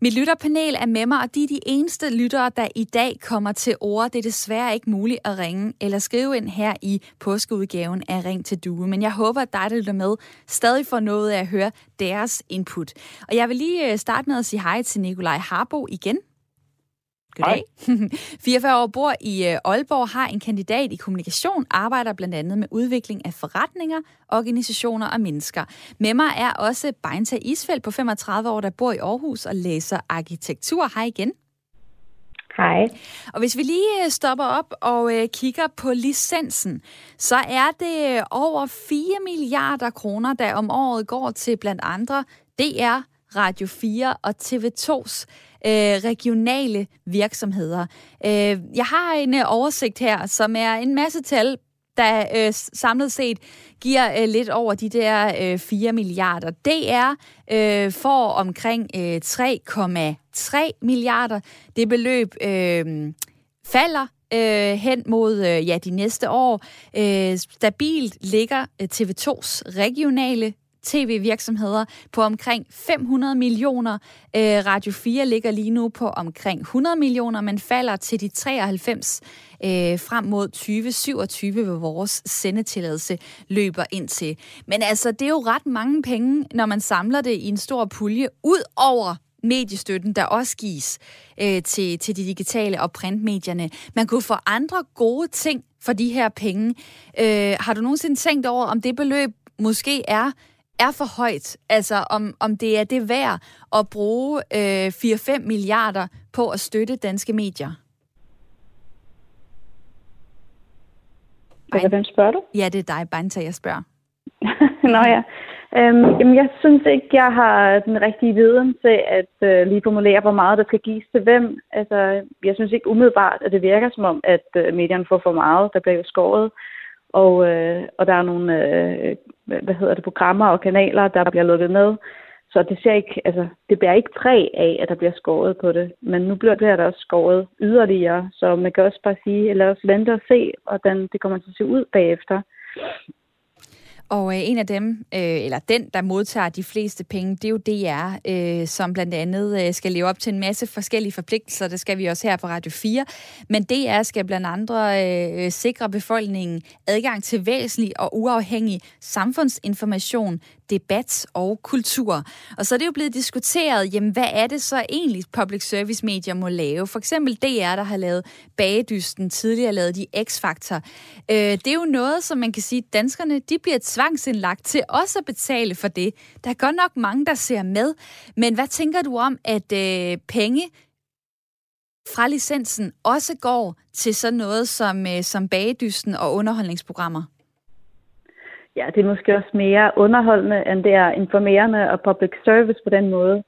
Mit lytterpanel er med mig, og de er de eneste lyttere, der i dag kommer til ord. Det er desværre ikke muligt at ringe eller skrive ind her i påskeudgaven af Ring til Due, men jeg håber, at dig, der lytter med, stadig får noget af at høre deres input. Og jeg vil lige øh, starte med at sige hej til Nikolaj Harbo igen. Goddag. 44 år bor i øh, Aalborg, har en kandidat i kommunikation, arbejder blandt andet med udvikling af forretninger, organisationer og mennesker. Med mig er også Beinta Isfeldt på 35 år, der bor i Aarhus og læser arkitektur. Hej igen. Hej. Og hvis vi lige øh, stopper op og øh, kigger på licensen, så er det over 4 milliarder kroner, der om året går til blandt andre DR, Radio 4 og TV2's øh, regionale virksomheder. Øh, jeg har en øh, oversigt her, som er en masse tal, der øh, samlet set giver øh, lidt over de der øh, 4 milliarder. DR øh, får omkring øh, 3,3 milliarder. Det beløb øh, falder øh, hen mod øh, ja, de næste år. Øh, stabilt ligger øh, TV2's regionale tv-virksomheder på omkring 500 millioner. Øh, Radio 4 ligger lige nu på omkring 100 millioner, men falder til de 93 øh, frem mod 2027, hvor vores sendetilladelse løber ind til. Men altså, det er jo ret mange penge, når man samler det i en stor pulje, ud over mediestøtten, der også gives øh, til, til de digitale og printmedierne. Man kunne få andre gode ting for de her penge. Øh, har du nogensinde tænkt over, om det beløb måske er er for højt. Altså om, om det er det værd at bruge øh, 4-5 milliarder på at støtte danske medier. Hvem spørger du? Ja, det er dig, Banta, jeg spørger. Nå ja. Øhm, jamen, jeg synes ikke, jeg har den rigtige viden til at øh, lige formulere, hvor meget der skal gives til hvem. Altså, jeg synes ikke umiddelbart, at det virker som om, at øh, medierne får for meget, der bliver skåret. Og, øh, og der er nogle øh, hvad hedder det, programmer og kanaler, der bliver lukket ned. Så det, ser ikke, altså, det bærer ikke præg af, at der bliver skåret på det. Men nu bliver det der også skåret yderligere. Så man kan også bare sige, lad os vente og se, hvordan det kommer til at se ud bagefter. Og øh, en af dem, øh, eller den, der modtager de fleste penge, det er jo DR, øh, som blandt andet øh, skal leve op til en masse forskellige forpligtelser. Det skal vi også her på Radio 4. Men DR skal blandt andre øh, sikre befolkningen adgang til væsentlig og uafhængig samfundsinformation, debat og kultur. Og så er det jo blevet diskuteret, jamen hvad er det så egentlig public service medier må lave? For eksempel DR, der har lavet Bagedysten, tidligere lavet de X-Factor. Øh, det er jo noget, som man kan sige, danskerne de bliver tvangsindlagt til også at betale for det. Der er godt nok mange, der ser med. Men hvad tænker du om, at øh, penge fra licensen også går til sådan noget som, øh, som bagedysten og underholdningsprogrammer? Ja, det er måske også mere underholdende, end det er informerende og public service på den måde.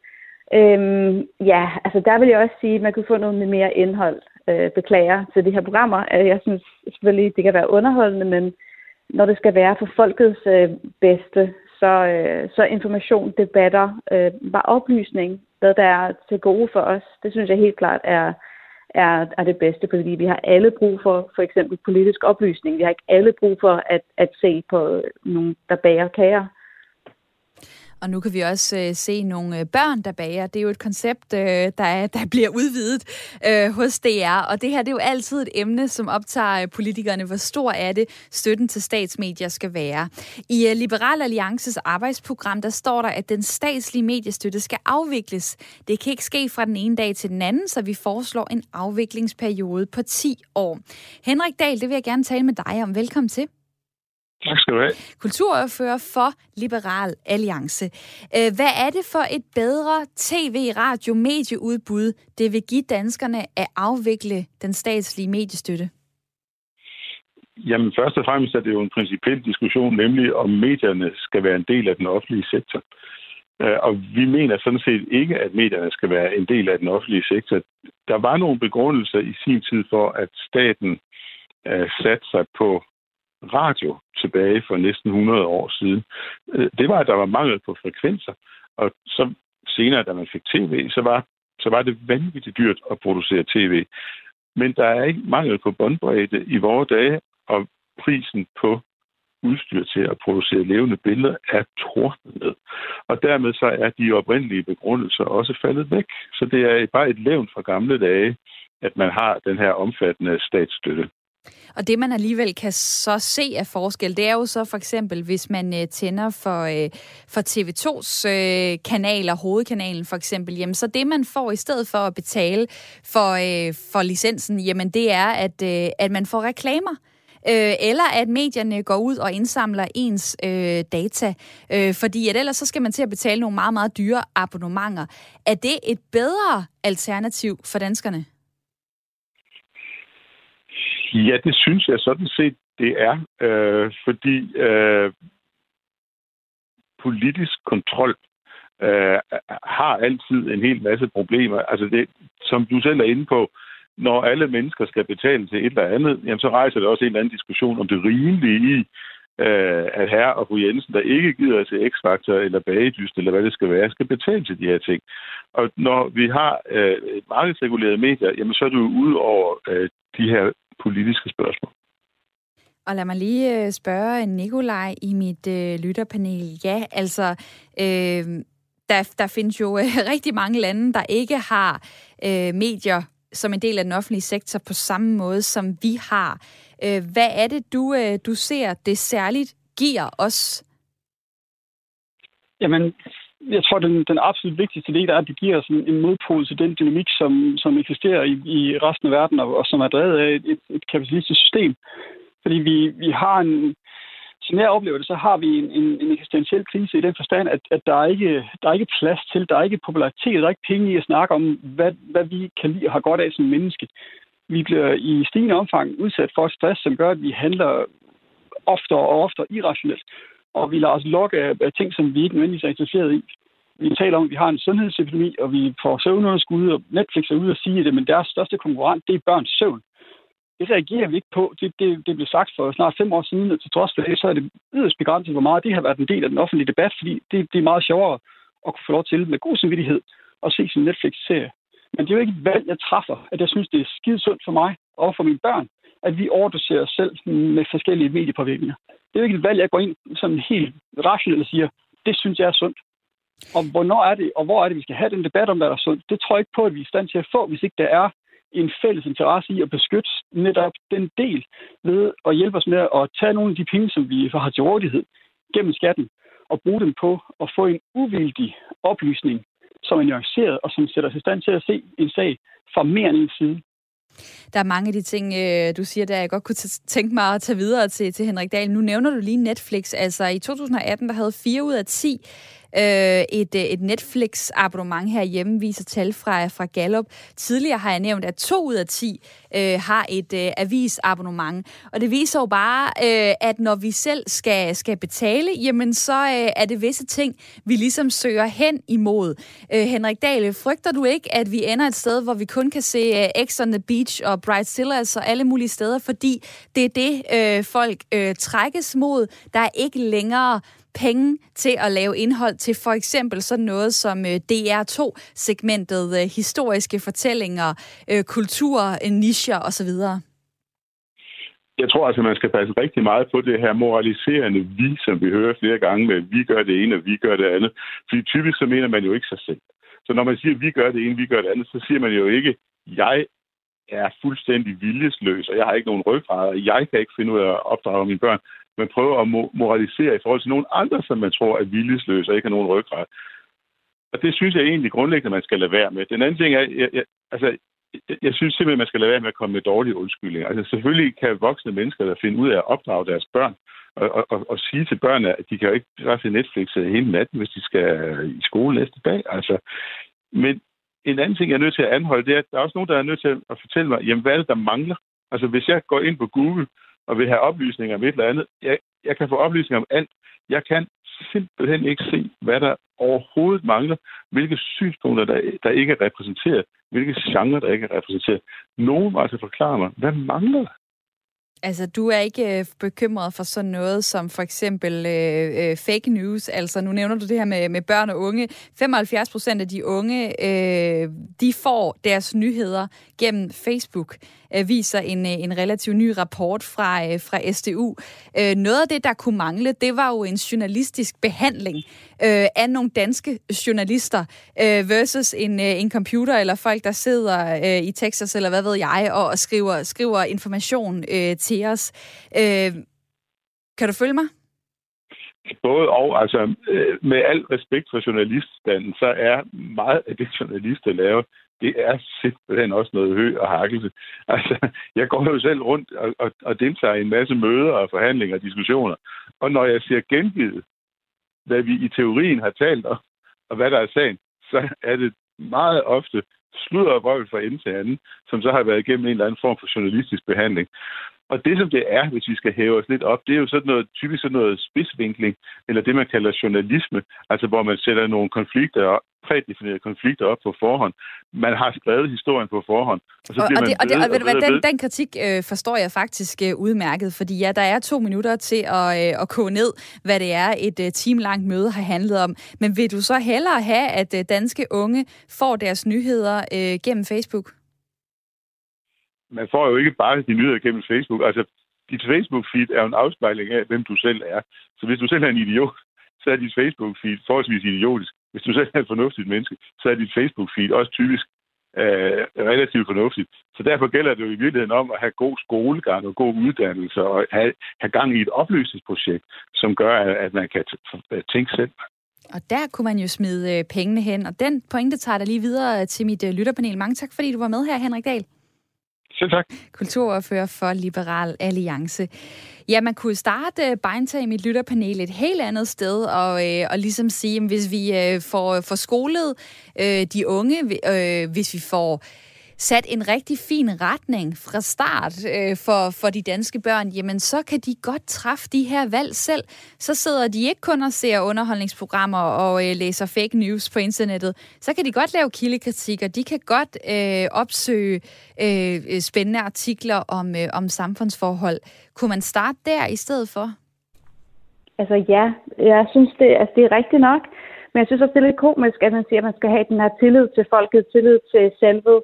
Øhm, ja, altså der vil jeg også sige, at man kunne få noget med mere indhold. Øh, beklager til de her programmer. Øh, jeg synes selvfølgelig, det kan være underholdende, men når det skal være for folkets øh, bedste, så, øh, så information, debatter, øh, bare oplysning, hvad der er til gode for os. Det synes jeg helt klart er, er, er det bedste, fordi vi har alle brug for for eksempel politisk oplysning. Vi har ikke alle brug for at, at se på nogen, der bager kager. Og nu kan vi også øh, se nogle øh, børn, der bager. Det er jo et koncept, øh, der, der bliver udvidet øh, hos DR. Og det her det er jo altid et emne, som optager øh, politikerne. Hvor stor er det, støtten til statsmedier skal være? I øh, Liberal Alliances arbejdsprogram, der står der, at den statslige mediestøtte skal afvikles. Det kan ikke ske fra den ene dag til den anden, så vi foreslår en afviklingsperiode på 10 år. Henrik Dahl, det vil jeg gerne tale med dig om. Velkommen til. Tak skal du have. Kulturordfører for Liberal Alliance. Øh, hvad er det for et bedre tv, radio, medieudbud, det vil give danskerne at afvikle den statslige mediestøtte? Jamen først og fremmest er det jo en principiel diskussion, nemlig om medierne skal være en del af den offentlige sektor. Øh, og vi mener sådan set ikke, at medierne skal være en del af den offentlige sektor. Der var nogle begrundelser i sin tid for, at staten uh, satte sig på radio tilbage for næsten 100 år siden, øh, det var, at der var mangel på frekvenser. Og så senere, da man fik tv, så var, så var det vanvittigt dyrt at producere tv. Men der er ikke mangel på båndbredde i vores dage, og prisen på udstyr til at producere levende billeder er tordnet ned. Og dermed så er de oprindelige begrundelser også faldet væk. Så det er bare et levn fra gamle dage, at man har den her omfattende statsstøtte. Og det, man alligevel kan så se af forskel, det er jo så for eksempel, hvis man øh, tænder for, øh, for TV2's øh, kanaler, hovedkanalen for eksempel, jamen så det, man får i stedet for at betale for, øh, for licensen, jamen det er, at, øh, at man får reklamer. Øh, eller at medierne går ud og indsamler ens øh, data, øh, fordi at ellers så skal man til at betale nogle meget, meget dyre abonnementer. Er det et bedre alternativ for danskerne? Ja, det synes jeg sådan set, det er. Øh, fordi øh, politisk kontrol øh, har altid en hel masse problemer. Altså det, som du selv er inde på, når alle mennesker skal betale til et eller andet, jamen så rejser det også en eller anden diskussion om det rimelige i, øh, at herre og fru Jensen, der ikke gider til X-Factor eller bagedyst, eller hvad det skal være, skal betale til de her ting. Og når vi har øh, markedsregulerede medier, jamen så er det jo ud over øh, de her politiske spørgsmål. Og lad mig lige øh, spørge Nikolaj i mit øh, lytterpanel. Ja, altså, øh, der, der findes jo øh, rigtig mange lande, der ikke har øh, medier som en del af den offentlige sektor på samme måde, som vi har. Øh, hvad er det, du, øh, du ser, det særligt giver os? Jamen, jeg tror, den, den absolut vigtigste del er, at det giver sådan en, modpol til den dynamik, som, som eksisterer i, i resten af verden, og, og som er drevet af et, et, et kapitalistisk system. Fordi vi, vi har en, som jeg oplever det, så har vi en, en, en eksistentiel krise i den forstand, at, at der, er ikke, der er ikke plads til, der er ikke popularitet, der er ikke penge i at snakke om, hvad, hvad vi kan lide og har godt af som menneske. Vi bliver i stigende omfang udsat for et stress, som gør, at vi handler oftere og oftere irrationelt og vi lader os lokke af, af ting, som vi ikke nødvendigvis er interesseret i. Vi taler om, at vi har en sundhedsepidemi, og vi får søvnunderskud, og Netflix er ude og sige det, men deres største konkurrent, det er børns søvn. Det reagerer vi ikke på. Det, det, det blev sagt for snart fem år siden, og til trods for det, så er det yderst begrænset, hvor meget det har været en del af den offentlige debat, fordi det, det er meget sjovere at kunne få lov til med god samvittighed at se sin Netflix-serie. Men det er jo ikke et valg, jeg træffer, at jeg synes, det er skide sundt for mig og for mine børn, at vi overdoserer os selv med forskellige mediepåvirkninger. Det er jo ikke et valg, jeg går ind sådan helt rationelt og siger, det synes jeg er sundt. Og hvornår er det, og hvor er det, vi skal have den debat om, hvad der er sundt, det tror jeg ikke på, at vi er i stand til at få, hvis ikke der er en fælles interesse i at beskytte netop den del ved at hjælpe os med at tage nogle af de penge, som vi har til rådighed gennem skatten, og bruge dem på at få en uvildig oplysning, som er nuanceret og som sætter os i stand til at se en sag fra mere end en side. Der er mange af de ting, øh, du siger, der jeg godt kunne tænke mig at tage videre til, til Henrik Dahl. Nu nævner du lige Netflix. Altså i 2018, der havde 4 ud af 10 øh, et, øh, et Netflix-abonnement herhjemme, viser tal fra, fra Gallup. Tidligere har jeg nævnt, at to ud af 10 øh, har et øh, avisabonnement. Og det viser jo bare, øh, at når vi selv skal, skal betale, jamen så øh, er det visse ting, vi ligesom søger hen imod. Øh, Henrik Dale, frygter du ikke, at vi ender et sted, hvor vi kun kan se øh, X on the Beach og Bright Sillers og alle mulige steder, fordi det er det, øh, folk øh, trækkes mod. Der er ikke længere penge til at lave indhold til for eksempel sådan noget som øh, DR2-segmentet, øh, historiske fortællinger, øh, kultur, nischer osv.? Jeg tror altså, man skal passe rigtig meget på det her moraliserende vi, som vi hører flere gange med, vi gør det ene, og vi gør det andet. Fordi typisk så mener man jo ikke sig selv. Så når man siger, vi gør det ene, vi gør det andet, så siger man jo ikke, jeg er fuldstændig viljesløs, og jeg har ikke nogen ryggrad, og jeg kan ikke finde ud af at opdrage mine børn man prøver at moralisere i forhold til nogle andre, som man tror er viljesløse og ikke har nogen ryggrad. Og det synes jeg egentlig grundlæggende, man skal lade være med. Den anden ting er, jeg, jeg, altså, jeg, jeg synes simpelthen, man skal lade være med at komme med dårlige undskyldninger. Altså selvfølgelig kan voksne mennesker der finde ud af at opdrage deres børn og, og, og, og sige til børnene, at de kan jo ikke bare se Netflix hele natten, hvis de skal i skole næste dag. Altså, men en anden ting, jeg er nødt til at anholde, det er, at der er også nogen, der er nødt til at fortælle mig, jamen, hvad er det, der mangler? Altså, hvis jeg går ind på Google og vil have oplysninger om et eller andet. Jeg, jeg kan få oplysninger om alt. Jeg kan simpelthen ikke se, hvad der overhovedet mangler, hvilke synspunkter, der, der ikke er repræsenteret, hvilke genrer, der ikke er repræsenteret. Nogen må altså forklare mig, hvad mangler der? Altså, du er ikke øh, bekymret for sådan noget som for eksempel øh, øh, fake news. Altså, nu nævner du det her med, med børn og unge. 75 procent af de unge, øh, de får deres nyheder gennem Facebook, øh, viser en, øh, en relativt ny rapport fra, øh, fra SDU. Øh, noget af det, der kunne mangle, det var jo en journalistisk behandling øh, af nogle danske journalister øh, versus en, øh, en computer eller folk, der sidder øh, i Texas eller hvad ved jeg, og, og skriver, skriver information øh, til os. Øh, kan du følge mig? Både og, altså øh, med al respekt for journaliststanden, så er meget af det, journalister laver, det er simpelthen også noget hø og hakkelse. Altså, jeg går jo selv rundt og, og, og deltager i en masse møder og forhandlinger og diskussioner. Og når jeg ser gengivet, hvad vi i teorien har talt om, og hvad der er sagen, så er det meget ofte sludder og vrøvl fra ende til anden, som så har været igennem en eller anden form for journalistisk behandling. Og det, som det er, hvis vi skal hæve os lidt op, det er jo sådan noget, typisk sådan noget spidsvinkling, eller det, man kalder journalisme, altså hvor man sætter nogle konflikter prædefinerede konflikter op på forhånd. Man har skrevet historien på forhånd. Og, så og, og, det, og, det, og, og, og den, den kritik øh, forstår jeg faktisk øh, udmærket, fordi ja, der er to minutter til at, øh, at koge ned, hvad det er, et øh, timelangt møde har handlet om. Men vil du så hellere have, at øh, danske unge får deres nyheder øh, gennem Facebook? Man får jo ikke bare de nyheder gennem Facebook. Altså, dit Facebook-feed er jo en afspejling af, hvem du selv er. Så hvis du selv er en idiot, så er dit Facebook-feed forholdsvis idiotisk. Hvis du selv er et fornuftigt menneske, så er dit Facebook-feed også typisk øh, relativt fornuftigt. Så derfor gælder det jo i virkeligheden om at have god skolegang og god uddannelse og have, have gang i et oplysningsprojekt, som gør, at man kan øh, tænke selv. Og der kunne man jo smide øh, pengene hen, og den pointe tager der lige videre øh, til mit lytterpanel. Mange tak, fordi du var med her, Henrik Dahl. Selv tak. Kulturordfører for Liberal Alliance. Ja, man kunne starte uh, i mit lytterpanel et helt andet sted, og, øh, og ligesom sige, at hvis vi øh, får, får skolet øh, de unge, øh, hvis vi får sat en rigtig fin retning fra start øh, for, for de danske børn, jamen så kan de godt træffe de her valg selv. Så sidder de ikke kun og ser underholdningsprogrammer og øh, læser fake news på internettet. Så kan de godt lave kildekritik, og de kan godt øh, opsøge øh, spændende artikler om, øh, om samfundsforhold. Kunne man starte der i stedet for? Altså ja, jeg synes, det, altså, det er rigtigt nok. Men jeg synes også, det er lidt komisk, at man siger, at man skal have den her tillid til folket, tillid til selvet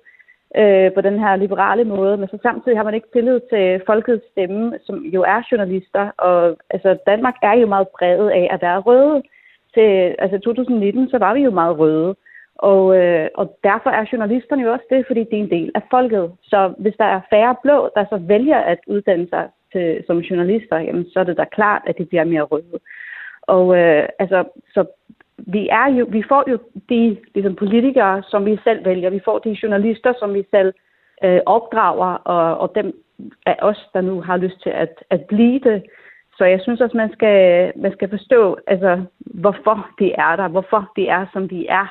øh, på den her liberale måde, men så samtidig har man ikke tillid til folkets stemme, som jo er journalister, og altså Danmark er jo meget præget af at være røde. Til altså 2019, så var vi jo meget røde, og, øh, og derfor er journalisterne jo også det, fordi det er en del af folket. Så hvis der er færre blå, der så vælger at uddanne sig til, som journalister, jamen, så er det da klart, at de bliver mere røde. Og øh, altså, så vi, er jo, vi får jo de ligesom, politikere, som vi selv vælger. Vi får de journalister, som vi selv øh, opdrager, og, og dem af os, der nu har lyst til at, at blive det. Så jeg synes også, man skal, man skal forstå, altså, hvorfor de er der, hvorfor de er, som de er.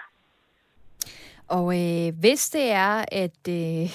Og øh, hvis det er, at øh,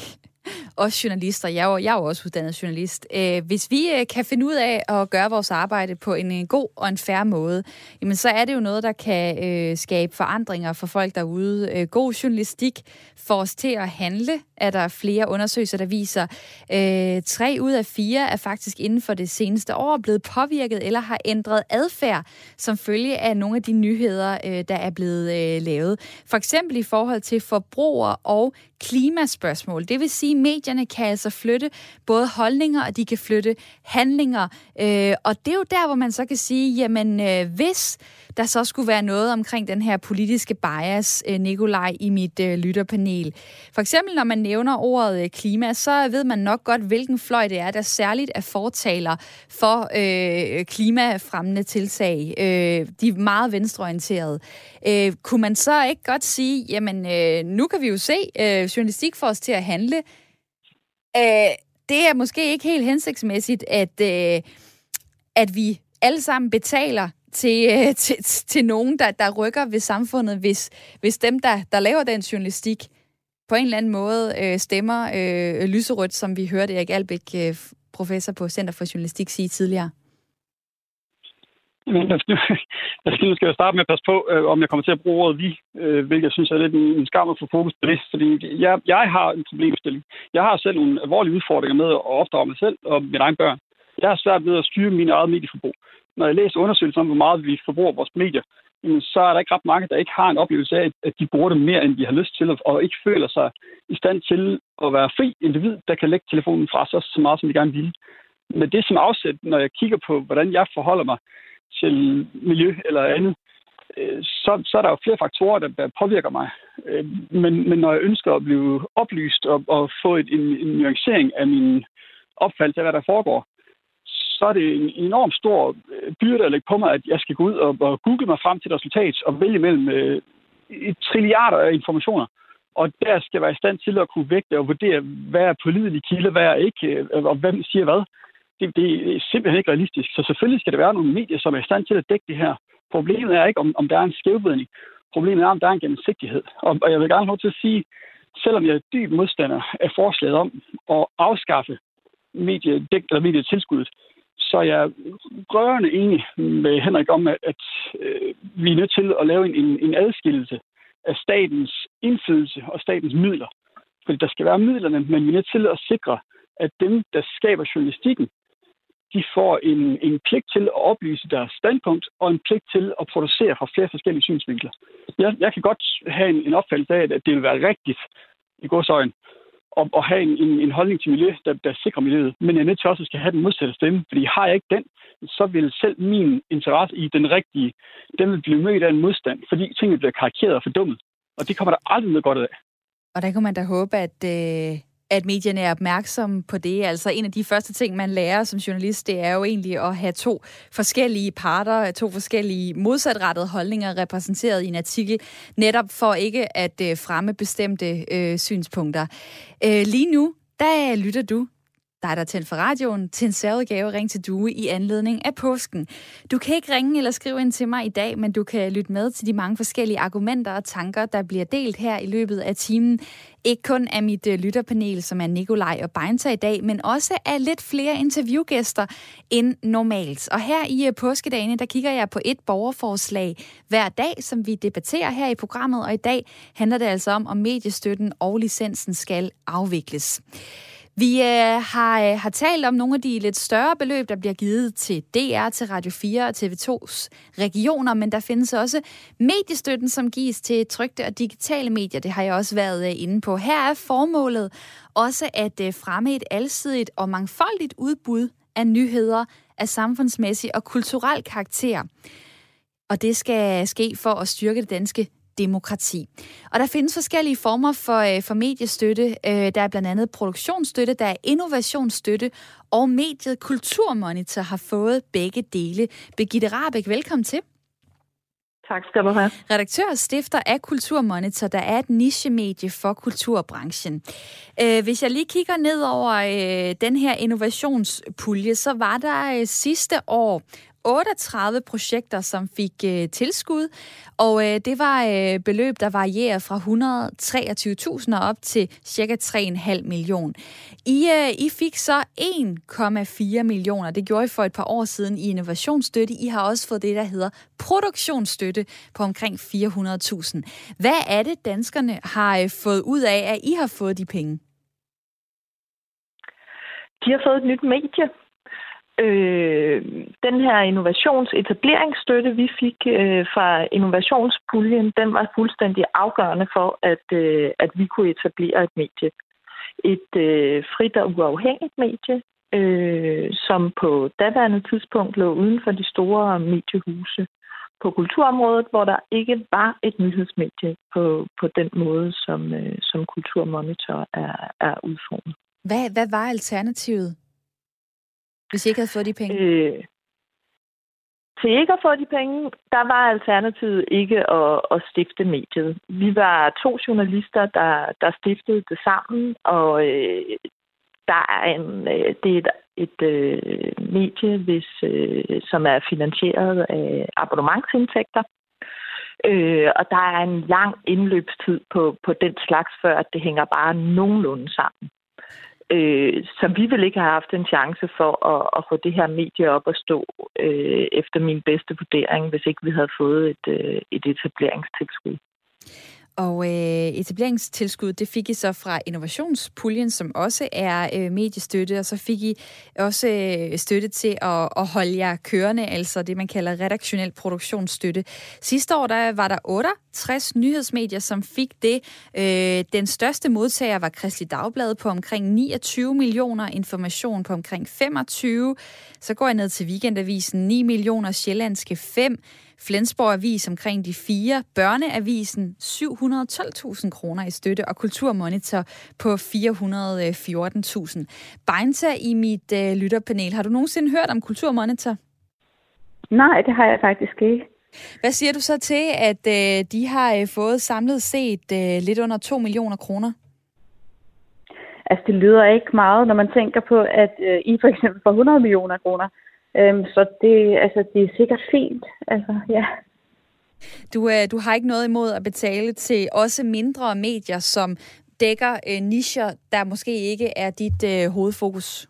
os journalister, jeg er jo, jeg er jo også uddannet journalist, øh, hvis vi øh, kan finde ud af at gøre vores arbejde på en, en god og en færre måde, jamen så er det jo noget, der kan øh, skabe forandringer for folk derude. Øh, god journalistik får os til at handle, er der flere undersøgelser, der viser. Øh, tre ud af fire er faktisk inden for det seneste år blevet påvirket eller har ændret adfærd som følge af nogle af de nyheder, øh, der er blevet øh, lavet. For eksempel i forhold til forbruger- og klimaspørgsmål. Det vil sige, at medierne kan altså flytte både holdninger, og de kan flytte handlinger. Øh, og det er jo der, hvor man så kan sige, jamen øh, hvis der så skulle være noget omkring den her politiske bias, øh, Nikolaj, i mit øh, lytterpanel. For eksempel, når man nævner ordet øh, klima, så ved man nok godt, hvilken fløj det er, der særligt er fortaler for øh, klimafremmende tiltag. Øh, de er meget venstreorienterede. Øh, kunne man så ikke godt sige, jamen øh, nu kan vi jo se, øh, journalistik får os til at handle. Øh, det er måske ikke helt hensigtsmæssigt, at, øh, at vi alle sammen betaler til, øh, til, til nogen, der, der rykker ved samfundet, hvis, hvis dem, der, der laver den journalistik, på en eller anden måde øh, stemmer øh, lyserødt, som vi hørte Erik Albæk, øh, professor på Center for Journalistik, sige tidligere? Men altså, nu skal jeg starte med at passe på, øh, om jeg kommer til at bruge ordet vi, øh, hvilket jeg synes er lidt en, en skam at få fokus på det. Fordi jeg, jeg har en problemstilling. Jeg har selv nogle alvorlige udfordringer med at opdrage mig selv og mine egne børn. Jeg har svært ved at styre min eget medieforbrug når jeg læser undersøgelser om, hvor meget vi forbruger vores medier, jamen, så er der ikke ret mange, der ikke har en oplevelse af, at de bruger det mere, end de har lyst til, og ikke føler sig i stand til at være fri individ, der kan lægge telefonen fra sig så meget, som de gerne vil. Men det som afsæt, når jeg kigger på, hvordan jeg forholder mig til miljø eller andet, øh, så, så er der jo flere faktorer, der påvirker mig. Øh, men, men når jeg ønsker at blive oplyst og, og få et, en, en nuancering af min opfattelse af, hvad der foregår, så er det en enorm stor øh, byrde at lægge på mig, at jeg skal gå ud og, og google mig frem til et resultat og vælge mellem øh, et trilliarder af informationer. Og der skal jeg være i stand til at kunne vægte og vurdere, hvad er pålidelig kilde, hvad er ikke, øh, og hvem siger hvad. Det, det er simpelthen ikke realistisk. Så selvfølgelig skal der være nogle medier, som er i stand til at dække det her. Problemet er ikke, om, om der er en skævvridning. Problemet er, om der er en gennemsigtighed. Og, og jeg vil gerne have til at sige, selvom jeg er dyb modstander af forslaget om at afskaffe mediedæk, eller medietilskuddet, så er jeg rørende enig med Henrik om, at, at øh, vi er nødt til at lave en, en adskillelse af statens indflydelse og statens midler. Fordi der skal være midlerne, men vi er nødt til at sikre, at dem, der skaber journalistikken, de får en, en pligt til at oplyse deres standpunkt og en pligt til at producere fra flere forskellige synsvinkler. Jeg, jeg kan godt have en, en opfattelse af, at det vil være rigtigt i godsøjen og, og have en, en, en holdning til miljø, der, der sikrer miljøet. Men jeg er nødt til også at skal have den modsatte stemme, fordi har jeg ikke den, så vil selv min interesse i den rigtige, den vil blive mødt af en modstand, fordi tingene bliver karikeret og fordummet. Og det kommer der aldrig noget godt af. Og der kunne man da håbe, at, øh, at medierne er opmærksomme på det. Altså en af de første ting, man lærer som journalist, det er jo egentlig at have to forskellige parter, to forskellige modsatrettede holdninger repræsenteret i en artikel, netop for ikke at øh, fremme bestemte øh, synspunkter. Øh, lige nu, der lytter du dig, der tændt for radioen, til en særudgave Ring til Due i anledning af påsken. Du kan ikke ringe eller skrive ind til mig i dag, men du kan lytte med til de mange forskellige argumenter og tanker, der bliver delt her i løbet af timen. Ikke kun af mit øh, lytterpanel, som er Nikolaj og Beinta i dag, men også af lidt flere interviewgæster end normalt. Og her i påskedagen, påskedagene, der kigger jeg på et borgerforslag hver dag, som vi debatterer her i programmet, og i dag handler det altså om, om mediestøtten og licensen skal afvikles. Vi øh, har, øh, har talt om nogle af de lidt større beløb, der bliver givet til DR, til Radio 4 og TV2's regioner, men der findes også mediestøtten, som gives til trygte og digitale medier. Det har jeg også været øh, inde på. Her er formålet også at øh, fremme et alsidigt og mangfoldigt udbud af nyheder af samfundsmæssig og kulturel karakter. Og det skal ske for at styrke det danske demokrati. Og der findes forskellige former for, øh, for mediestøtte. Øh, der er blandt andet produktionsstøtte, der er innovationsstøtte, og mediet Kulturmonitor har fået begge dele. Begitte Rabeck, velkommen til. Tak skal du have. Redaktør og stifter af Kulturmonitor, der er et nichemedie for kulturbranchen. Øh, hvis jeg lige kigger ned over den her innovationspulje, så var der sidste år 38 projekter, som fik øh, tilskud, og øh, det var øh, beløb, der varierer fra 123.000 op til cirka 3,5 million. I, øh, I fik så 1,4 millioner. Det gjorde I for et par år siden i innovationsstøtte. I har også fået det, der hedder produktionsstøtte på omkring 400.000. Hvad er det, danskerne har øh, fået ud af, at I har fået de penge? De har fået et nyt medie, Øh, den her innovationsetableringsstøtte, vi fik øh, fra innovationspuljen, den var fuldstændig afgørende for, at, øh, at vi kunne etablere et medie. Et øh, frit og uafhængigt medie, øh, som på daværende tidspunkt lå uden for de store mediehuse på kulturområdet, hvor der ikke var et nyhedsmedie på, på den måde, som, øh, som Kulturmonitor er, er udformet. Hvad, hvad var alternativet? Hvis I ikke havde fået de penge? Øh, til ikke at få de penge, der var alternativet ikke at, at stifte mediet. Vi var to journalister, der, der stiftede det sammen, og øh, der er en, øh, det er et, et øh, medie, hvis, øh, som er finansieret af abonnementsindtægter. Øh, og der er en lang indløbstid på, på den slags, før at det hænger bare nogenlunde sammen. Øh, så vi ville ikke have haft en chance for at, at få det her medie op at stå øh, efter min bedste vurdering, hvis ikke vi havde fået et, øh, et etableringstilskud. Og øh, etableringstilskud, det fik I så fra innovationspuljen, som også er øh, mediestøtte, og så fik I også øh, støtte til at, at holde jer kørende, altså det, man kalder redaktionel produktionsstøtte. Sidste år der var der 68 nyhedsmedier, som fik det. Øh, den største modtager var Kristelig Dagblad på omkring 29 millioner, Information på omkring 25. Så går jeg ned til Weekendavisen, 9 millioner, Sjællandske 5 Flensborg Avis omkring de fire, Børneavisen 712.000 kroner i støtte, og Kulturmonitor på 414.000. Beinta i mit øh, lytterpanel, har du nogensinde hørt om Kulturmonitor? Nej, det har jeg faktisk ikke. Hvad siger du så til, at øh, de har øh, fået samlet set øh, lidt under 2 millioner kroner? Altså, det lyder ikke meget, når man tænker på, at øh, I for eksempel får 100 millioner kroner. Øhm, så det, altså, det er sikkert fint. Altså, ja. Du, øh, du har ikke noget imod at betale til også mindre medier, som dækker øh, nischer, der måske ikke er dit øh, hovedfokus?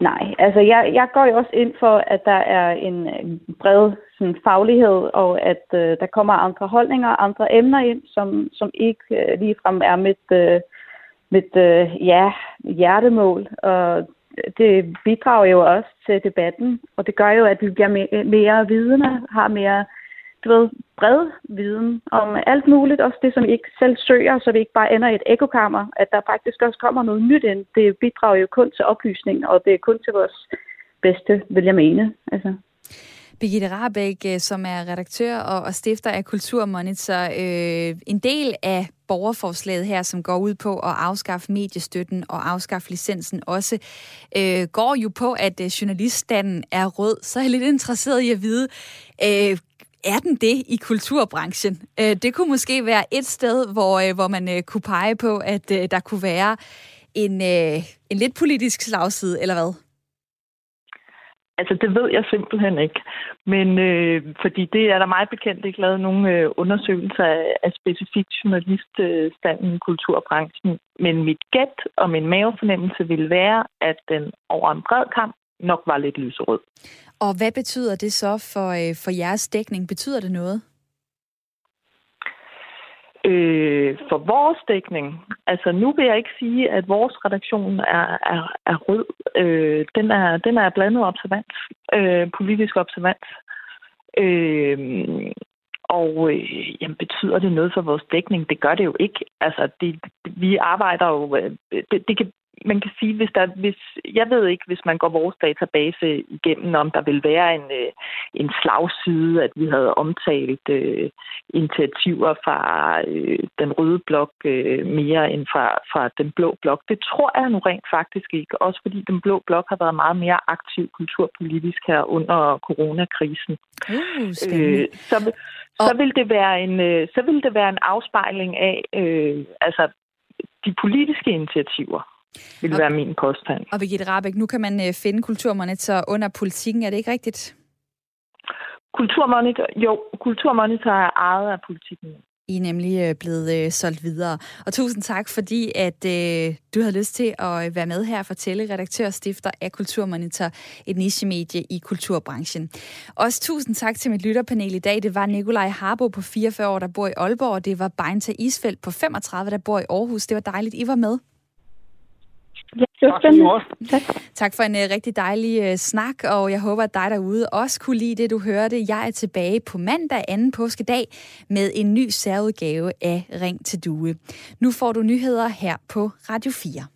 Nej, altså jeg, jeg går jo også ind for, at der er en, en bred sådan, faglighed, og at øh, der kommer andre holdninger, andre emner ind, som, som ikke øh, ligefrem er mit, øh, mit øh, ja, hjertemål. Og det bidrager jo også til debatten, og det gør jo, at vi bliver mere, mere vidende, har mere du ved, bred viden om alt muligt, også det, som vi ikke selv søger, så vi ikke bare ender i et ekokammer, at der faktisk også kommer noget nyt ind. Det bidrager jo kun til oplysning, og det er kun til vores bedste, vil jeg mene. Altså. Birgitte Rabeck, øh, som er redaktør og, og stifter af Kulturmonitor. Øh, en del af borgerforslaget her, som går ud på at afskaffe mediestøtten og afskaffe licensen også, øh, går jo på, at øh, journaliststanden er rød. Så er jeg lidt interesseret i at vide, øh, er den det i kulturbranchen? Øh, det kunne måske være et sted, hvor, øh, hvor man øh, kunne pege på, at øh, der kunne være en, øh, en lidt politisk slagside, eller hvad? Altså, det ved jeg simpelthen ikke. Men øh, fordi det er der meget bekendt ikke lavet nogen øh, undersøgelser af, af specifikt journaliststanden i kulturbranchen. Men mit gæt og min mavefornemmelse vil være, at den over en bred kamp nok var lidt lyserød. Og hvad betyder det så for, øh, for jeres dækning? Betyder det noget? Øh, Øh, for vores dækning, altså nu vil jeg ikke sige, at vores redaktion er, er, er rød. Øh, den, er, den er blandet observans, øh, politisk observans. Øh, og øh, jamen, betyder det noget for vores dækning? Det gør det jo ikke. Altså, det, vi arbejder jo... Øh, det, det kan man kan sige, hvis der, hvis, jeg ved ikke, hvis man går vores database igennem, om der vil være en, øh, en slagside, at vi havde omtalt øh, initiativer fra øh, den røde blok øh, mere end fra, fra den blå blok. Det tror jeg nu rent faktisk ikke, også fordi den blå blok har været meget mere aktiv kulturpolitisk her under coronakrisen. Uh, øh, så, så, vil det være en, øh, så vil det være en afspejling af øh, altså de politiske initiativer vil og, være min påstand. Og Birgitte Rabeck, nu kan man øh, finde Kulturmonitor under politikken, er det ikke rigtigt? Kulturmonitor, jo, Kulturmonitor er ejet af politikken. I er nemlig øh, blevet øh, solgt videre. Og tusind tak, fordi at øh, du havde lyst til at øh, være med her og fortælle, redaktør og stifter af Kulturmonitor, et nichemedie i kulturbranchen. Også tusind tak til mit lytterpanel i dag. Det var Nikolaj Harbo på 44 år, der bor i Aalborg, og det var Beinta Isfeldt på 35, der bor i Aarhus. Det var dejligt, I var med. Ja, det var spændende. Tak. tak for en uh, rigtig dejlig uh, snak, og jeg håber, at dig derude også kunne lide det, du hørte. Jeg er tilbage på mandag, anden påskedag, med en ny særudgave af Ring til Due. Nu får du nyheder her på Radio 4.